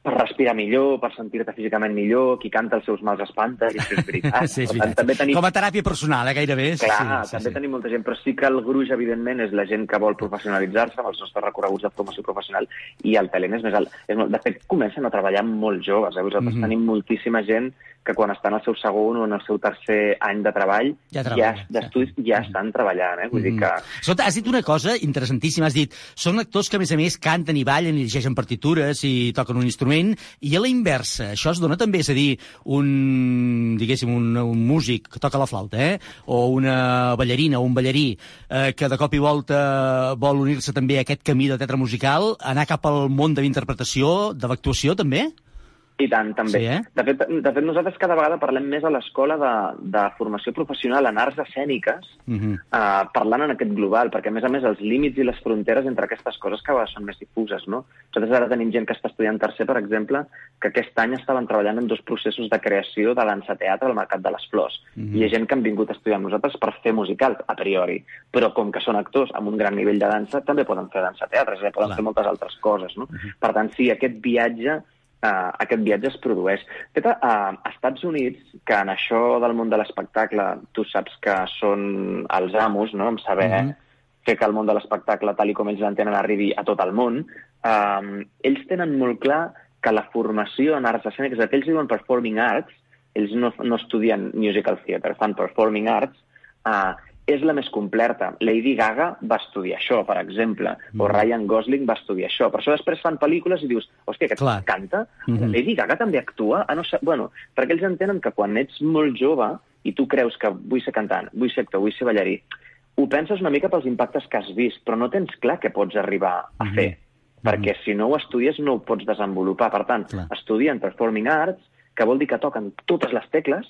per respirar millor, per sentir-te físicament millor, qui canta els seus mals espanta, i això és veritat. sí, és Per tant, veritat. també tenim Com a teràpia personal, eh, gairebé. Sí, Clar, sí, també sí. tenim molta gent, però sí que el gruix, evidentment, és la gent que vol professionalitzar-se amb els nostres recorreguts de formació professional i el talent és més alt. És molt... De fet, comencen a treballar molt joves. Eh? Vosaltres Mhm. tenim moltíssima gent que quan estan al seu segon o en el seu tercer any de treball, Ja ja treballa, d'estudis, ja estan treballant. Eh? Vull dir Mhm. que Escolta, has dit una cosa interessantíssima. Has dit, són actors que, a més a més, canten i ballen i llegeixen partitures i toquen un instrument, i a la inversa, això es dona també, és a dir, un, diguéssim, un, un músic que toca la flauta, eh? o una ballarina o un ballarí eh, que de cop i volta vol unir-se també a aquest camí de teatre musical, anar cap al món de l'interpretació, de l'actuació, també? I tant, també. Sí, eh? de, fet, de fet, nosaltres cada vegada parlem més a l'escola de, de formació professional en arts escèniques, Mm -hmm. eh, parlant en aquest global, perquè a més a més els límits i les fronteres entre aquestes coses cada vegada són més difuses, no? Nosaltres ara tenim gent que està estudiant tercer, per exemple, que aquest any estaven treballant en dos processos de creació de dansa-teatre al Mercat de les Flors. Mhm. I hi ha gent que han vingut a estudiar amb nosaltres per fer musical, a priori, però com que són actors amb un gran nivell de dansa, també poden fer dansa-teatre, és a dir, poden Clar. fer moltes altres coses, no? Per tant, sí, aquest viatge uh, aquest viatge es produeix. De fet, a, a Estats Units, que en això del món de l'espectacle tu saps que són els amos, no?, en saber Mhm. fer que el món de l'espectacle, tal i com ells l'entenen, arribi a tot el món, um, ells tenen molt clar que la formació en arts escèniques, que ells diuen performing arts, ells no, no estudien musical theatre, fan performing arts, uh, és la més completa. Lady Gaga va estudiar això, per exemple, o Ryan Gosling va estudiar això. Per això després fan pel·lícules i dius, hòstia, aquest Clar. canta? Mhm. Lady Gaga també actua? Ah, no sé. Bueno, perquè ells entenen que quan ets molt jove i tu creus que vull ser cantant, vull ser actor, vull ser ballarí, ho penses una mica pels impactes que has vist, però no tens clar què pots arribar a fer, perquè si no ho estudies no ho pots desenvolupar. Per tant, estudien Performing Arts, que vol dir que toquen totes les tecles,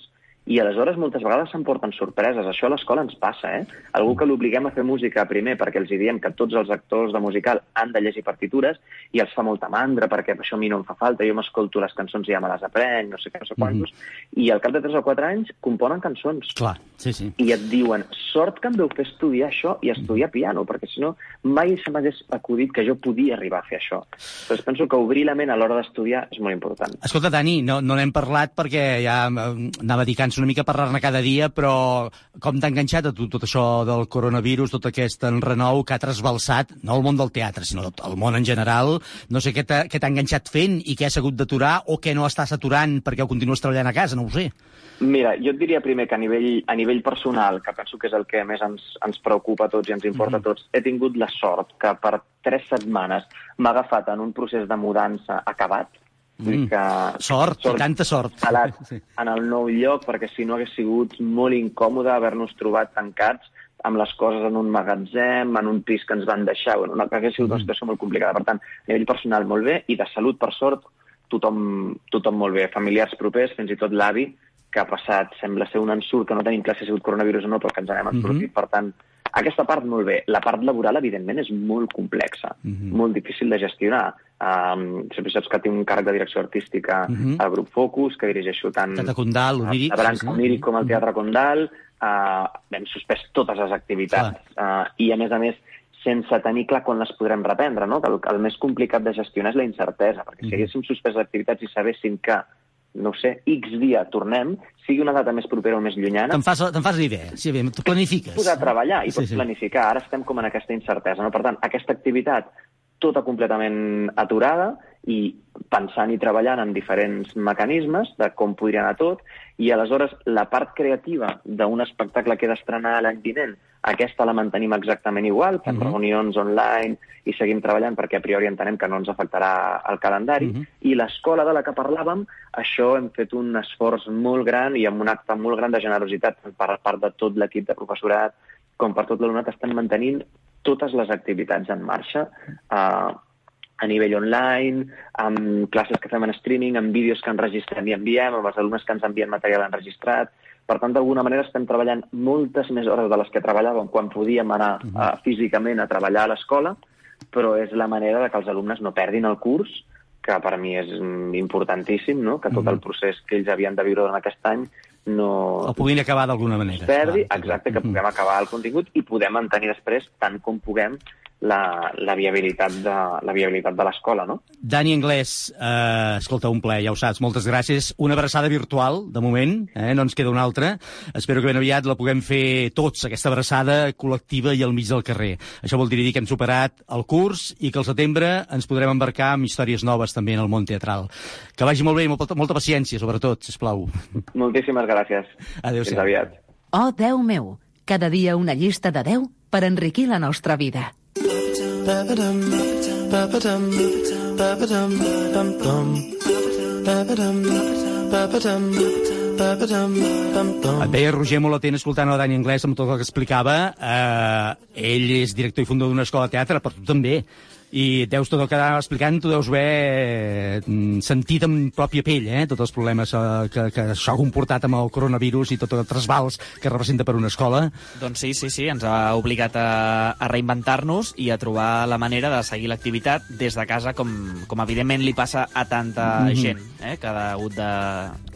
i aleshores moltes vegades s'emporten sorpreses. Això a l'escola ens passa, eh? Algú que l'obliguem a fer música primer perquè els diem que tots els actors de musical han de llegir partitures i els fa molta mandra perquè això a mi no em fa falta, jo m'escolto les cançons i ja me les aprenc, no sé què, no sé quantos, i al cap de 3 o 4 anys componen cançons. Clar, sí, sí. I et diuen, sort que em veu fer estudiar això i estudiar piano, perquè si no mai se m'hagués acudit que jo podia arribar a fer això. Doncs penso que obrir la ment a l'hora d'estudiar és molt important. Escolta, Dani, no, no n'hem parlat perquè ja eh, anava dedicant-se una mica parlar-ne cada dia, però com t'ha enganxat a tu tot això del coronavirus, tot aquest enrenou que ha trasbalsat, no el món del teatre, sinó el món en general, no sé què t'ha enganxat fent i què has hagut d'aturar o què no estàs aturant perquè ho continues treballant a casa, no ho sé. Mira, jo et diria primer que a nivell, a nivell personal, que penso que és el que més ens, ens preocupa a tots i ens importa a tots, he tingut la sort que per tres setmanes m'ha agafat en un procés de mudança acabat, Mm. que Sort, sort, tanta sort. instal·lat en el nou lloc, perquè si no hagués sigut molt incòmode haver-nos trobat tancats amb les coses en un magatzem, en un pis que ens van deixar, bueno, una, que hagués sigut una situació molt complicada. Per tant, a nivell personal molt bé, i de salut, per sort, tothom, tothom molt bé. Familiars propers, fins i tot l'avi, que ha passat, sembla ser un ensurt, que no tenim clar si ha sigut coronavirus o no, però que ens n'hem ensortit. Per tant, aquesta part molt bé. La part laboral, evidentment, és molt complexa, molt difícil de gestionar. Um, sempre saps que tinc un càrrec de direcció artística Mhm. al grup Focus, que dirigeixo tant Teatre Condal, Oníric, a Branc sí, sí. Oníric com al Teatre Condal. Uh, hem suspès totes les activitats. Uh, I, a més a més, sense tenir clar quan les podrem reprendre, no? Que el, el més complicat de gestionar és la incertesa, perquè si Mhm. haguéssim suspès activitats i sabéssim que, no sé, X dia tornem, sigui una data més propera o més llunyana, Te'n fas, te'n fas l'idea, sí, bé, tu planifiques. posar a treballar i Sí, pots sí. planificar. Ara estem com en aquesta incertesa. No? Per tant, aquesta activitat tota completament aturada i pensant i treballant en diferents mecanismes de com podria anar tot i aleshores la part creativa d'un espectacle que he d'estrenar l'any vinent, aquesta la mantenim exactament igual, fem Mhm. reunions online i seguim treballant perquè a priori entenem que no ens afectarà el calendari Mhm. i l'escola de la que parlàvem, això hem fet un esforç molt gran i amb un acte molt gran de generositat per part de tot l'equip de professorat com per tot l'alumnat estan mantenint totes les activitats en marxa eh, a nivell online, amb classes que fem en streaming, amb vídeos que enregistrem i enviem, amb els alumnes que ens envien material enregistrat. Per tant, d'alguna manera estem treballant moltes més hores de les que treballàvem quan podíem anar eh, físicament a treballar a l'escola, però és la manera de que els alumnes no perdin el curs, que per mi és mm, importantíssim, no? que tot el procés que ells havien de viure durant aquest any no El puguin acabar d'alguna manera. perdi, exacte, que puguem acabar el contingut i podem mantenir després, tant com puguem, la, la viabilitat de, la viabilitat de l'escola, no? Dani Anglès, eh, escolta, un ple, ja ho saps, moltes gràcies. Una abraçada virtual, de moment, eh, no ens queda una altra. Espero que ben aviat la puguem fer tots, aquesta abraçada col·lectiva i al mig del carrer. Això vol dir que hem superat el curs i que al setembre ens podrem embarcar amb històries noves també en el món teatral. Que vagi molt bé i molta, molta paciència, sobretot, sisplau. Moltíssimes gràcies. Adéu-siau. Fins aviat. Oh, Déu meu! Cada dia una llista de 10 per enriquir la nostra vida. Ba-ba-dum, ba-ba-dum, ba-ba-dum, bum-bum. Ba-ba-dum, ba-ba-dum. Et veia Roger molt atent escoltant el Dani Anglès amb tot el que explicava. Eh, ell és director i fundador d'una escola de teatre, però tu també. I deus tot el que anava explicant, tu deus haver mm, sentit en pròpia pell eh, tots els problemes eh, que, que això ha comportat amb el coronavirus i tots els trasbals que representa per una escola. Doncs sí, sí, sí, ens ha obligat a, a reinventar-nos i a trobar la manera de seguir l'activitat des de casa, com, com evidentment li passa a tanta Mhm. gent, eh, que ha hagut de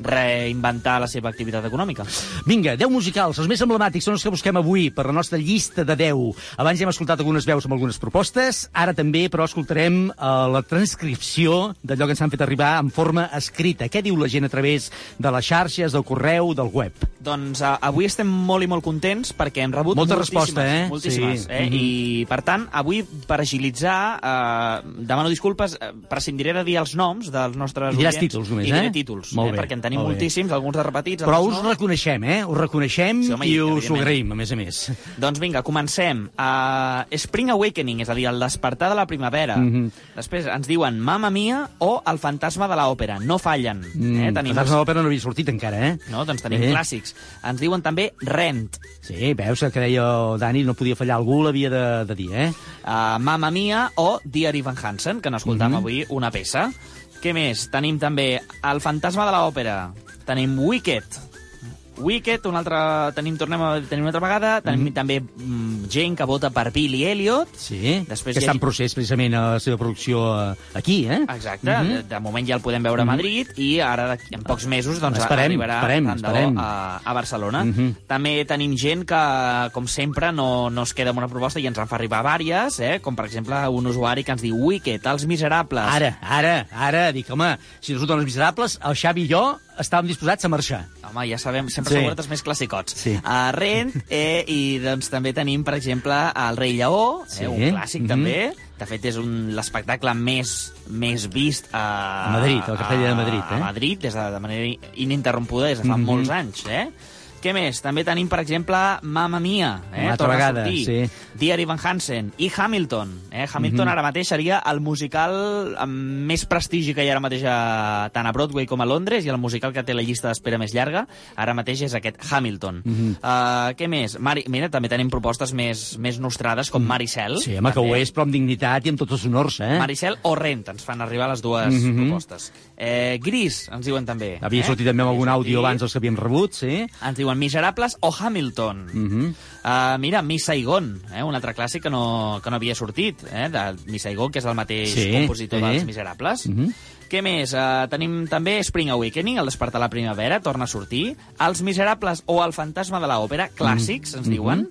reinventar la seva activitat econòmica. Vinga, 10 musicals, els més emblemàtics són els que busquem avui per la nostra llista de 10. Abans ja hem escoltat algunes veus amb algunes propostes, ara també, però, escoltarem eh, la transcripció d'allò que ens han fet arribar en forma escrita. Què diu la gent a través de les xarxes, del correu, del web? Doncs uh, avui estem molt i molt contents perquè hem rebut Molta moltíssimes, resposta, eh? moltíssimes, Sí. eh? Mhm. I, per tant, avui, per agilitzar, uh, demano disculpes, uh, prescindiré de dir els noms dels nostres I diràs títols només, I eh? títols, Molt eh? bé, perquè en tenim molt bé. moltíssims, alguns de repetits. Però us no. reconeixem, eh? Us reconeixem Sí, home, i i- us ho agraïm, a més a més. Doncs vinga, comencem. Uh, Spring Awakening, és a dir, el despertar de la primavera. Mhm. Després ens diuen Mamma Mia o El fantasma de l'òpera. No fallen. Mm, eh? Tenim Fantasma de l'òpera no havia sortit encara, eh? No, doncs tenim Eh. clàssics. Ens diuen també Rent. Sí, veus que deia el Dani, no podia fallar algú, l'havia de, de dir, eh? uh, Mamma Mia o Dear Evan Hansen, que n'escoltam Mhm. avui una peça. Què més? Tenim també El fantasma de l'òpera. Tenim Wicked. Wicked, una altra... Tenim, tornem a tenir una altra vegada. Tenim també mm, gent que vota per Billy Elliot. Sí, Després que hi està en procés precisament a la seva producció eh, aquí, eh? Exacte, Mhm. de, de moment ja el podem veure a Madrid i ara en pocs mesos doncs, Esperem, arribarà esperem, esperem. a, a Barcelona. Mhm. També tenim gent que, com sempre, no, no es queda amb una proposta i ens en fa arribar vàries, eh? com per exemple un usuari que ens diu Wicked, Els Miserables. Ara, ara, ara, dic, home, si no surten els miserables, el Xavi i jo estàvem disposats a marxar. Home, ja sabem, sempre Sí. segurats els més classicots. Sí. A Rent, eh, i doncs també tenim, per exemple, El Rei Lleó, Sí. eh, un clàssic Mhm. també. De fet, és un l'espectacle més, més vist a... A Madrid, al Castell de Madrid, eh? A Madrid, des de, de manera ininterrompuda, des de fa Mhm. molts anys, eh? Què més? També tenim, per exemple, Mamma Mia, eh? Una altra vegada, sí. Dear Evan Hansen i Hamilton. Eh? Hamilton Mhm. ara mateix seria el musical amb més prestigi que hi ha ara mateix a, tant a Broadway com a Londres i el musical que té la llista d'espera més llarga ara mateix és aquest Hamilton. Mhm. uh, què més? Mari... Mira, també tenim propostes més, més nostrades com Maricel. Mm. Sí, home, que ho és, però amb dignitat i amb tots els honors, eh? Maricel o Rent, ens fan arribar les dues Mhm. propostes. Eh, Gris, ens diuen també. Havia eh? sortit també amb algun àudio abans dels que havíem rebut, sí? Ens diuen Miserables o Hamilton. Mhm. Uh, mira, Miss Saigon, eh? un altre clàssic que no, que no havia sortit, eh? de Miss Saigon, que és el mateix Sí, compositor sí. dels Miserables. Mhm. Què més? Uh, tenim també Spring Awakening, el despertar la primavera, torna a sortir. Els Miserables o El fantasma de l'òpera, clàssics, ens Mhm. diuen.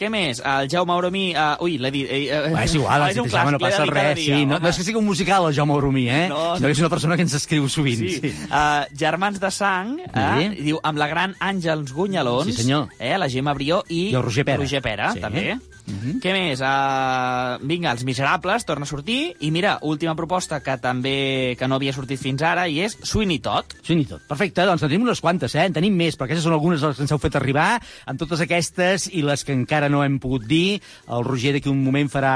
Què més? El Jaume Oromí... Uh, ui, l'he dit... Eh, eh, Va, és igual, és un clàssic, no passa res. dia, Sí, no, home. no és que sigui un musical, el Jaume Oromí, eh? No, que és una persona que ens escriu sovint. Sí. Sí. Uh, Germans de sang, eh? I diu, amb la gran Àngels Gunyalons, Sí, senyor. eh? la Gemma Brió i, I el Roger Pera. Roger Pera, Sí. també. Mhm. Què més? Uh, vinga, Els Miserables, torna a sortir. I mira, última proposta que també que no havia sortit fins ara, i és Sweeney Todd. Sweeney Todd. Perfecte, doncs en tenim unes quantes, eh? En tenim més, però aquestes són algunes de les que ens heu fet arribar. Amb totes aquestes i les que encara no hem pogut dir, el Roger d'aquí un moment farà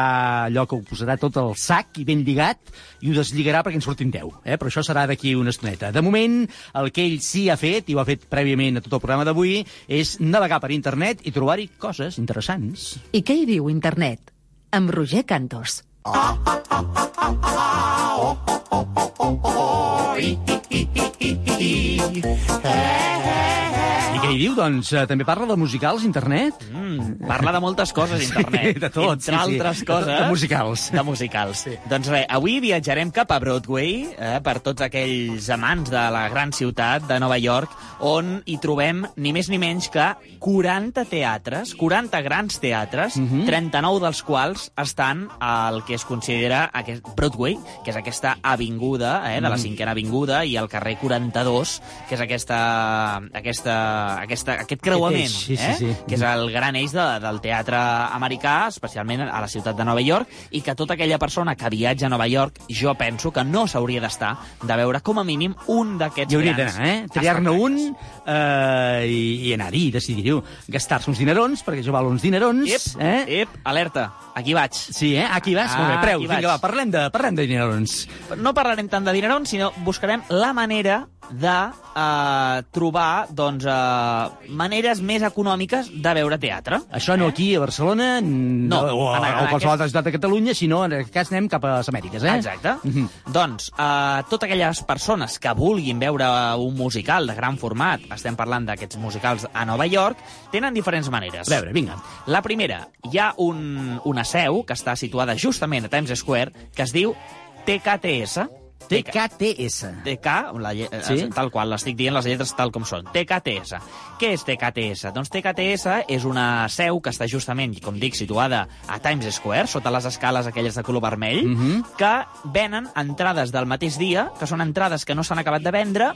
allò que ho posarà tot al sac i ben lligat i ho deslligarà perquè en surtin 10, eh? Però això serà d'aquí una estoneta. De moment, el que ell sí ha fet, i ho ha fet prèviament a tot el programa d'avui, és navegar per internet i trobar-hi coses interessants. I què hi diu internet? Amb Roger Cantos. I què hi diu? Doncs eh, també parla de musicals, internet? Mm, parla de moltes coses, internet. Sí, de tot, Entre sí, sí. altres De- coses... de musicals. De musicals. Sí. Doncs res, avui viatjarem cap a Broadway, eh, per tots aquells amants de la gran ciutat de Nova York, on hi trobem ni més ni menys que 40 teatres, 40 grans teatres, Mhm. 39 dels quals estan al que es considera aquest Broadway, que és aquesta avinguda, eh, de la Mhm. cinquena avinguda, i el carrer 42, que és aquesta, aquesta aquesta, aquest creuament, Aquest eix, sí, sí, eh? sí. que és el gran eix de, del teatre americà, especialment a la ciutat de Nova York, i que tota aquella persona que viatja a Nova York, jo penso que no s'hauria d'estar de veure com a mínim un d'aquests Hi hauria grans d'anar, eh? Triar-ne un eh, i, i anar-hi, decidir-ho. Gastar-se uns dinerons, perquè jo val uns dinerons. Ep, eh? ep, alerta, aquí vaig. Sí, eh? Aquí vas? Molt bé, preu. aquí Vinga, va, parlem de, parlem de dinerons. No parlarem tant de dinerons, sinó buscarem la manera de eh, trobar doncs, eh, maneres més econòmiques de veure teatre. Això no aquí, a Barcelona, no, o, en- en o qualsevol aquest- altra ciutat de Catalunya, sinó en aquest cas anem cap a les Amèriques, eh? Exacte. Mhm. Doncs, eh, totes aquelles persones que vulguin veure un musical de gran format, estem parlant d'aquests musicals a Nova York, tenen diferents maneres. A veure, vinga. La primera, hi ha un, una seu que està situada justament a Times Square que es diu TKTS. TKTS. TK, la, lle- Sí? sí? tal qual, l'estic dient les lletres tal com són. TKTS. Què és TKTS? Doncs TKTS és una seu que està justament, com dic, situada a Times Square, sota les escales aquelles de color vermell, Mhm. que venen entrades del mateix dia, que són entrades que no s'han acabat de vendre,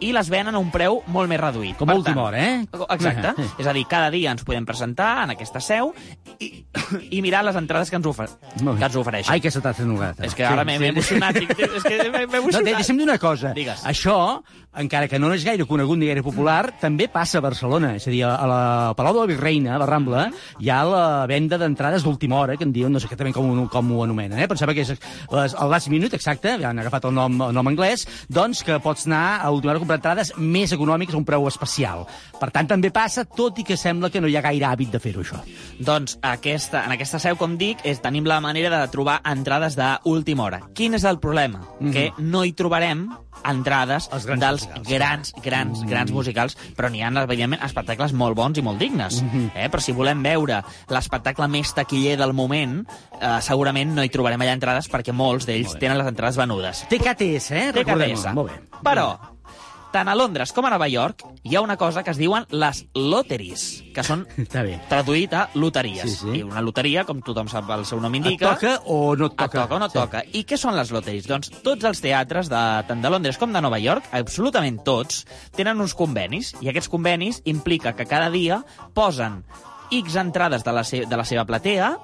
i les venen a un preu molt més reduït. Com a última hora, eh? Exacte. és a dir, cada dia ens podem presentar en aquesta seu i, i mirar les entrades que ens, ofer que ens ofereixen. Ai, que se t'ha fet. És que ara m'he m'he emocionat. dic, És que m'he No, emocionat. de- deixa'm dir una cosa. Digues. Això, encara que no és gaire conegut ni gaire popular, també passa a Barcelona. És a dir, a la Palau de la Virreina, a la Rambla, hi ha la venda d'entrades d'última hora, que en diuen, no sé exactament com, com ho anomenen, eh? pensava que és les, el last minute, exacte, ja han agafat el nom, el nom anglès, doncs que pots anar a última hora a comprar entrades més econòmiques a un preu especial. Per tant, també passa, tot i que sembla que no hi ha gaire hàbit de fer-ho, això. Doncs aquesta, en aquesta seu, com dic, és, tenim la manera de trobar entrades d'última hora. Quin és el problema? Mhm. Que no hi trobarem entrades Els grans dels musicals, grans, grans, grans musicals, però n'hi ha, evidentment, espectacles molt bons i molt dignes. Mhm. eh? Però si volem veure l'espectacle més taquiller del moment, eh, segurament no hi trobarem allà entrades perquè molts d'ells tenen les entrades venudes. TKTS, eh? TKTS. Molt bé. Però, tant a Londres com a Nova York, hi ha una cosa que es diuen les lotteries, que són Està bé. traduït a loteries. Sí, sí. I una loteria, com tothom sap, el seu nom Et indica... toca o no et toca? Et toca o no et Sí. toca. I què són les loteries? Doncs tots els teatres, de, tant de Londres com de Nova York, absolutament tots, tenen uns convenis, i aquests convenis implica que cada dia posen X entrades de la, se de la seva platea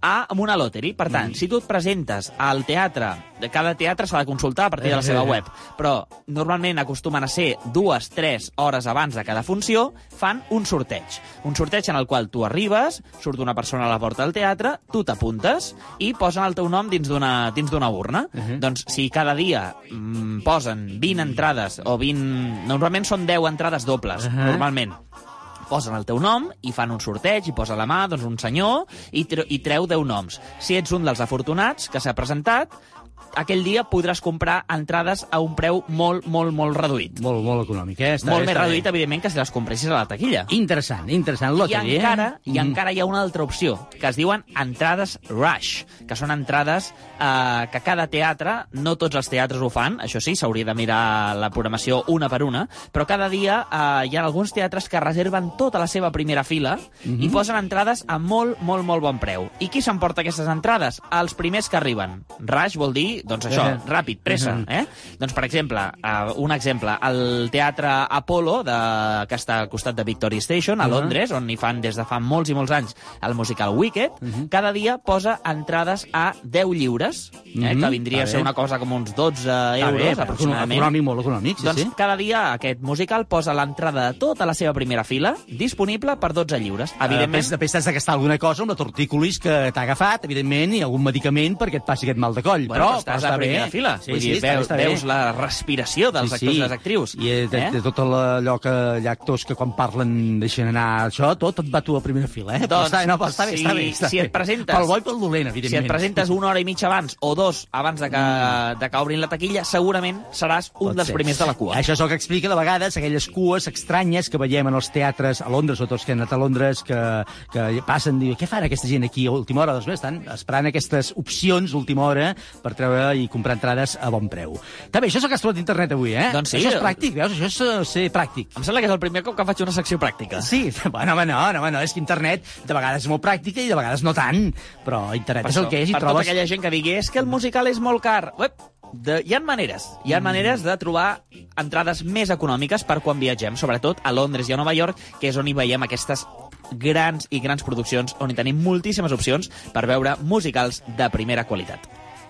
a, amb una lottery. Per tant, Mm. si tu et presentes al teatre, de cada teatre s'ha de consultar a partir de la seva eh, web, però normalment acostumen a ser dues, tres hores abans de cada funció, fan un sorteig. Un sorteig en el qual tu arribes, surt una persona a la porta del teatre, tu t'apuntes i posen el teu nom dins d'una dins d'una urna. Uh -huh. Doncs si cada dia mm, posen 20 entrades, o 20... Normalment són 10 entrades dobles, Uh -huh. normalment posen el teu nom i fan un sorteig i posa la mà doncs, un senyor i, tre i treu 10 noms. Si ets un dels afortunats que s'ha presentat, aquell dia podràs comprar entrades a un preu molt, molt, molt reduït. Molt, molt econòmic, eh? Està molt bé, més està bé. reduït, evidentment, que si les compressis a la taquilla. Interessant, interessant. I Lottery, encara, eh? I encara hi ha una altra opció, que es diuen entrades rush, que són entrades eh, que cada teatre, no tots els teatres ho fan, això sí, s'hauria de mirar la programació una per una, però cada dia eh, hi ha alguns teatres que reserven tota la seva primera fila Mhm. i posen entrades a molt, molt, molt bon preu. I qui s'emporta aquestes entrades? Els primers que arriben. Rush vol dir, doncs això, Eh. ràpid, pressa, Mhm. eh? Doncs, per exemple, uh, un exemple, el Teatre Apollo, de, que està al costat de Victoria Station, a Mhm. Londres, on hi fan des de fa molts i molts anys el musical Wicked, cada dia posa entrades a 10 lliures, eh, Mhm, que vindria a està ser una cosa com uns 12 Està euros, bé, aproximadament. econòmic, molt econòmic, sí, doncs sí. cada dia aquest musical posa l'entrada de tota la seva primera fila disponible per 12 lliures. Evidentment, Després, després t'has de gastar alguna cosa la tortícolis que t'ha agafat, evidentment, i algun medicament perquè et passi aquest mal de coll. Bueno, però, estàs està a la primera bé. fila. Sí, Vull sí, dir, veus, veus la respiració dels Sí, actors sí. i les actrius. I de, de, Eh? de tot allò que hi ha actors que quan parlen deixen anar això, tot et va tu a primera fila, eh? Però Doncs, està, no, però està bé, si, està bé. Està si bé. et presentes... Pel bo i pel dolent, evidentment. Si et presentes una hora i mitja abans o dos abans de que, de que obrin la taquilla, segurament seràs un Pot dels ser. primers de la cua. Això és el que explica de vegades aquelles cues estranyes que veiem en els teatres a Londres, o tots que han anat a Londres, que, que passen, diuen, què fan aquesta gent aquí a última hora? Doncs bé, estan esperant aquestes opcions d'última hora per treure i comprar entrades a bon preu. També, això és el que has trobat a internet avui, eh? Doncs sí. Això és pràctic, veus? Això és eh, ser pràctic. Em sembla que és el primer cop que faig una secció pràctica. Sí, bueno, home, no, no, home, no, és que internet de vegades és molt pràctica i de vegades no tant, però internet Per és el això, que és i per trobes... tota aquella gent que digui és que el musical és molt car. Uep, de, hi ha maneres, hi ha maneres de trobar entrades més econòmiques per quan viatgem, sobretot a Londres i a Nova York, que és on hi veiem aquestes grans i grans produccions, on hi tenim moltíssimes opcions per veure musicals de primera qualitat.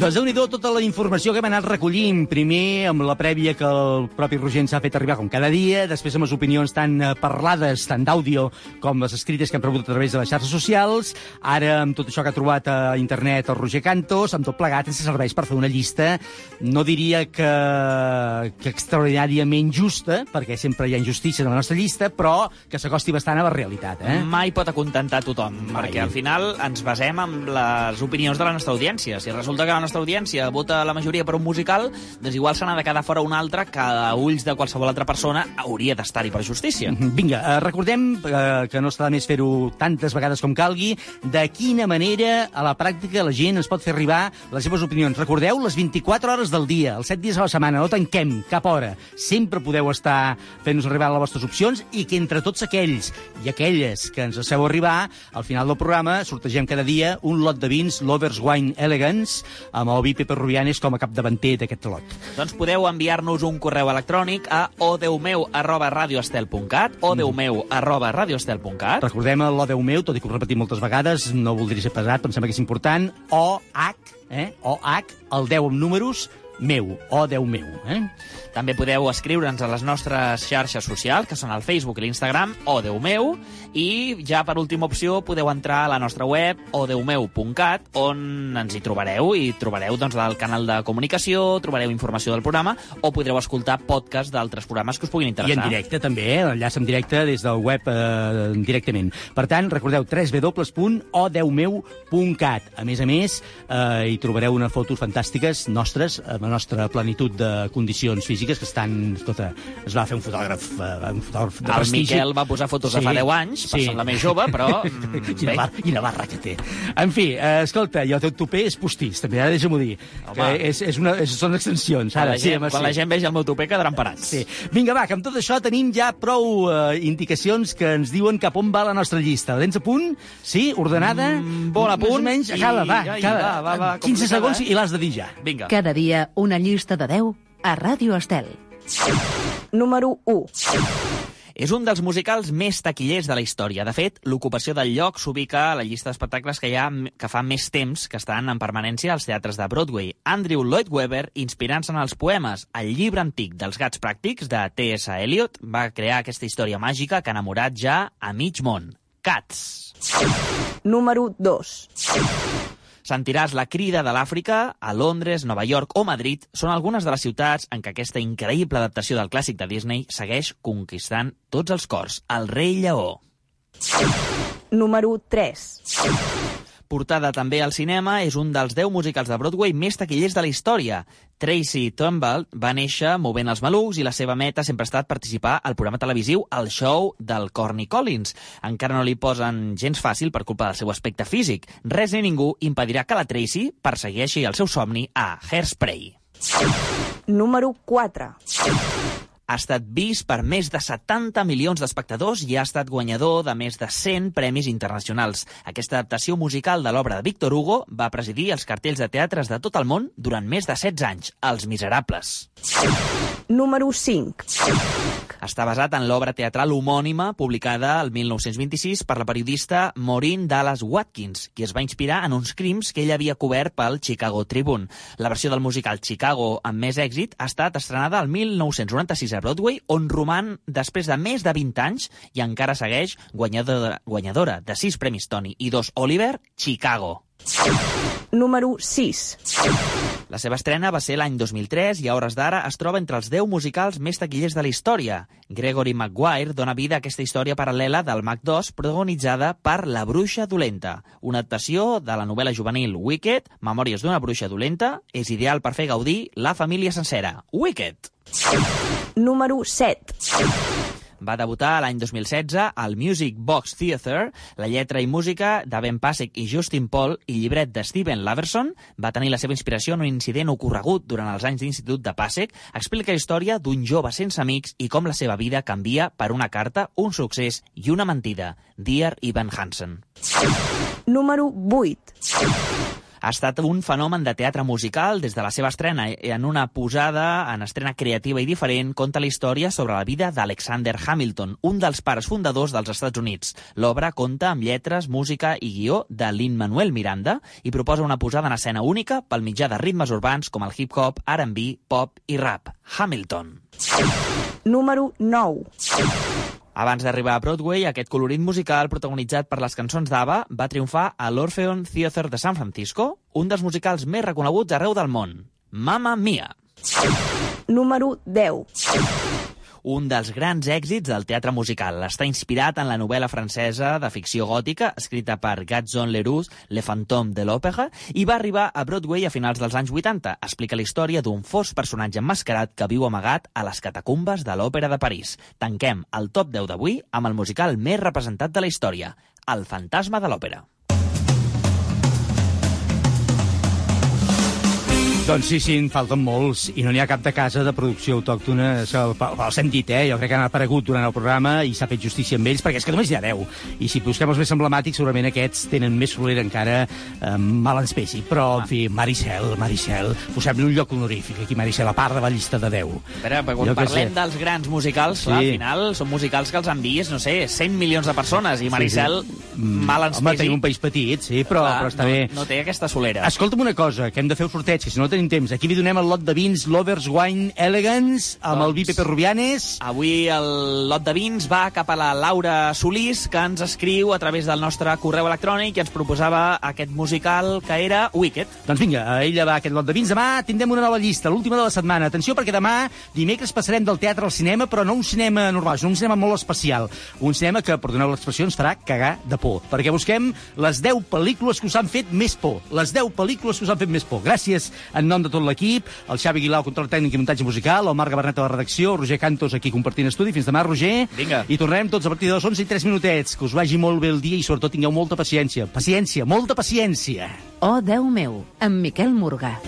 Doncs déu nhi tota la informació que hem anat recollint. Primer amb la prèvia que el propi Roger ens ha fet arribar com cada dia, després amb les opinions tan eh, parlades, tant d'àudio com les escrites que hem rebut a través de les xarxes socials, ara amb tot això que ha trobat a internet el Roger Cantos, amb tot plegat ens serveix per fer una llista, no diria que, que extraordinàriament justa, perquè sempre hi ha injustícies a la nostra llista, però que s'acosti bastant a la realitat. Eh? Mai pot acontentar tothom, Mai. perquè al final ens basem en les opinions de la nostra audiència. Si resulta que la nostra audiència vota la majoria per un musical, doncs igual se n'ha de quedar fora un altre que a ulls de qualsevol altra persona hauria d'estar-hi per justícia. Vinga, eh, recordem eh, que no està de més fer-ho tantes vegades com calgui, de quina manera a la pràctica la gent ens pot fer arribar les seves opinions. Recordeu, les 24 hores del dia, els 7 dies a la setmana, no tanquem cap hora. Sempre podeu estar fent-nos arribar les vostres opcions i que entre tots aquells i aquelles que ens deixeu arribar, al final del programa sortegem cada dia un lot de vins Lovers Wine Elegance amb el Vi Pepe Rubianes com a capdavanter d'aquest lot. Doncs podeu enviar-nos un correu electrònic a odeumeu arroba radioestel.cat odeumeu arroba radioestel.cat Recordem el Déu meu, tot i que ho repetim moltes vegades, no voldria ser pesat, però em sembla que és important, O-H, eh? O-H, el 10 amb números, meu, o Déu meu. Eh? També podeu escriure'ns a les nostres xarxes socials, que són el Facebook i l'Instagram, o Déu meu, i ja per última opció podeu entrar a la nostra web, odeumeu.cat, on ens hi trobareu, i trobareu doncs, el canal de comunicació, trobareu informació del programa, o podreu escoltar podcast d'altres programes que us puguin I interessar. en directe també, eh? enllaç en directe des del web eh, directament. Per tant, recordeu www.odeumeu.cat. A més a més, eh, hi trobareu unes fotos fantàstiques nostres, amb la nostra plenitud de condicions físiques, que estan... Escolta, es va fer un fotògraf, eh, un fotògraf de El prestigi. Miquel va posar fotos de fa 10 anys, per semblar més jove, però, mm, quina, barra, quina barra que té. En fi, eh, escolta, i el teu tupé és postís, també, ara deixa'm-ho dir. Home. Que és, és una, és, són extensions, Quan ara. la, gent, home, quan la gent vegi el meu tupé quedaran parats. Sí. Vinga, va, que amb tot això tenim ja prou eh, indicacions que ens diuen cap on va la nostra llista. La tens a punt? Sí? Ordenada? Mm, bon a Més o punt. menys? I- Acaba, va, acaba. va, va, va, 15 complicada, segons eh? i l'has de dir ja. Vinga. Cada dia una llista de 10 a Ràdio Estel. Número 1. És un dels musicals més taquillers de la història. De fet, l'ocupació del lloc s'ubica a la llista d'espectacles que hi ha que fa més temps que estan en permanència als teatres de Broadway. Andrew Lloyd Webber, inspirant-se en els poemes El llibre antic dels gats pràctics de T.S. Eliot, va crear aquesta història màgica que ha enamorat ja a mig món. Cats. Número 2. Sentiràs la crida de l'Àfrica a Londres, Nova York o Madrid són algunes de les ciutats en què aquesta increïble adaptació del clàssic de Disney segueix conquistant tots els cors. El rei lleó. Número 3. Portada també al cinema, és un dels 10 musicals de Broadway més taquillers de la història. Tracy Turnbull va néixer movent els malucs i la seva meta sempre ha estat participar al programa televisiu El Show del Corny Collins. Encara no li posen gens fàcil per culpa del seu aspecte físic. Res ni ningú impedirà que la Tracy persegueixi el seu somni a Hairspray. Número 4. Ha estat vist per més de 70 milions d'espectadors i ha estat guanyador de més de 100 premis internacionals. Aquesta adaptació musical de l'obra de Víctor Hugo va presidir els cartells de teatres de tot el món durant més de 16 anys, Els Miserables. Número 5. Està basat en l'obra teatral homònima publicada el 1926 per la periodista Maureen Dallas Watkins, qui es va inspirar en uns crims que ella havia cobert pel Chicago Tribune. La versió del musical Chicago amb més èxit ha estat estrenada el 1996 Broadway, on roman després de més de 20 anys i encara segueix guanyadora, guanyadora de 6 premis Tony i 2 Oliver, Chicago. Número 6. La seva estrena va ser l'any 2003 i a hores d'ara es troba entre els 10 musicals més taquillers de la història. Gregory Maguire dona vida a aquesta història paral·lela del Mac 2 protagonitzada per La bruixa dolenta. Una adaptació de la novel·la juvenil Wicked, Memòries d'una bruixa dolenta, és ideal per fer gaudir la família sencera. Wicked! Número 7. Va debutar l'any 2016 al Music Box Theatre. La lletra i música de Ben Pasek i Justin Paul i llibret de Steven Laverson va tenir la seva inspiració en un incident ocorregut durant els anys d'institut de Pasek. Explica la història d'un jove sense amics i com la seva vida canvia per una carta, un succés i una mentida. Dear Evan Hansen. Número 8. Ha estat un fenomen de teatre musical des de la seva estrena en una posada en estrena creativa i diferent conta la història sobre la vida d'Alexander Hamilton, un dels pares fundadors dels Estats Units. L'obra conta amb lletres, música i guió de Lin-Manuel Miranda i proposa una posada en escena única pel mitjà de ritmes urbans com el hip-hop, R&B, pop i rap. Hamilton. Número 9. Abans d'arribar a Broadway, aquest colorit musical protagonitzat per les cançons d'Ava va triomfar a l'Orpheon Theatre de San Francisco, un dels musicals més reconeguts arreu del món. Mamma Mia! Número 10. Un dels grans èxits del teatre musical. Està inspirat en la novel·la francesa de ficció gòtica escrita per Gaston Leroux, Le Fantôme de l'Òpera, i va arribar a Broadway a finals dels anys 80. Explica la història d'un fos personatge emmascarat que viu amagat a les catacumbes de l'Òpera de París. Tanquem el top 10 d'avui amb el musical més representat de la història, El fantasma de l'òpera. Doncs sí, sí, en falten molts, i no n'hi ha cap de casa de producció autòctona. Els hem dit, eh? Jo crec que han aparegut durant el programa i s'ha fet justícia amb ells, perquè és que només hi ha 10. I si busquem els més emblemàtics, segurament aquests tenen més solera encara eh, mal en espècie. Però, en fi, Maricel, Maricel, posem-li un lloc honorífic aquí, Maricel, a part de la llista de 10. A veure, però quan Jo parlem sé. dels grans musicals, Sí. clar, al final són musicals que els han vist, no sé, 100 milions de persones, i Maricel, Sí, sí. mal ens Home, pesi, tenim un país petit, sí, però, clar, però està no, bé. no té aquesta solera. Escolta'm una cosa, que hem de fer el sorteig, que si no tenim temps. Aquí li donem el lot de vins Lovers Wine Elegance amb el vi Pepe Rubianes. Avui el lot de vins va cap a la Laura Solís, que ens escriu a través del nostre correu electrònic i ens proposava aquest musical que era Wicked. Doncs vinga, a ella va aquest lot de vins. Demà tindrem una nova llista, l'última de la setmana. Atenció, perquè demà, dimecres, passarem del teatre al cinema, però no un cinema normal, sinó un cinema molt especial. Un cinema que, perdoneu l'expressió, ens farà cagar de por. Perquè busquem les 10 pel·lícules que us han fet més por. Les 10 pel·lícules que us han fet més por. Gràcies en nom de tot l'equip, el Xavi Guilau, control tècnic i muntatge musical, el Marc Gabernet a la redacció, Roger Cantos aquí compartint estudi. Fins demà, Roger. Vinga. I tornarem tots a partir de les 11 i 3 minutets. Que us vagi molt bé el dia i sobretot tingueu molta paciència. Paciència, molta paciència. Oh, Déu meu, amb Miquel Morgà.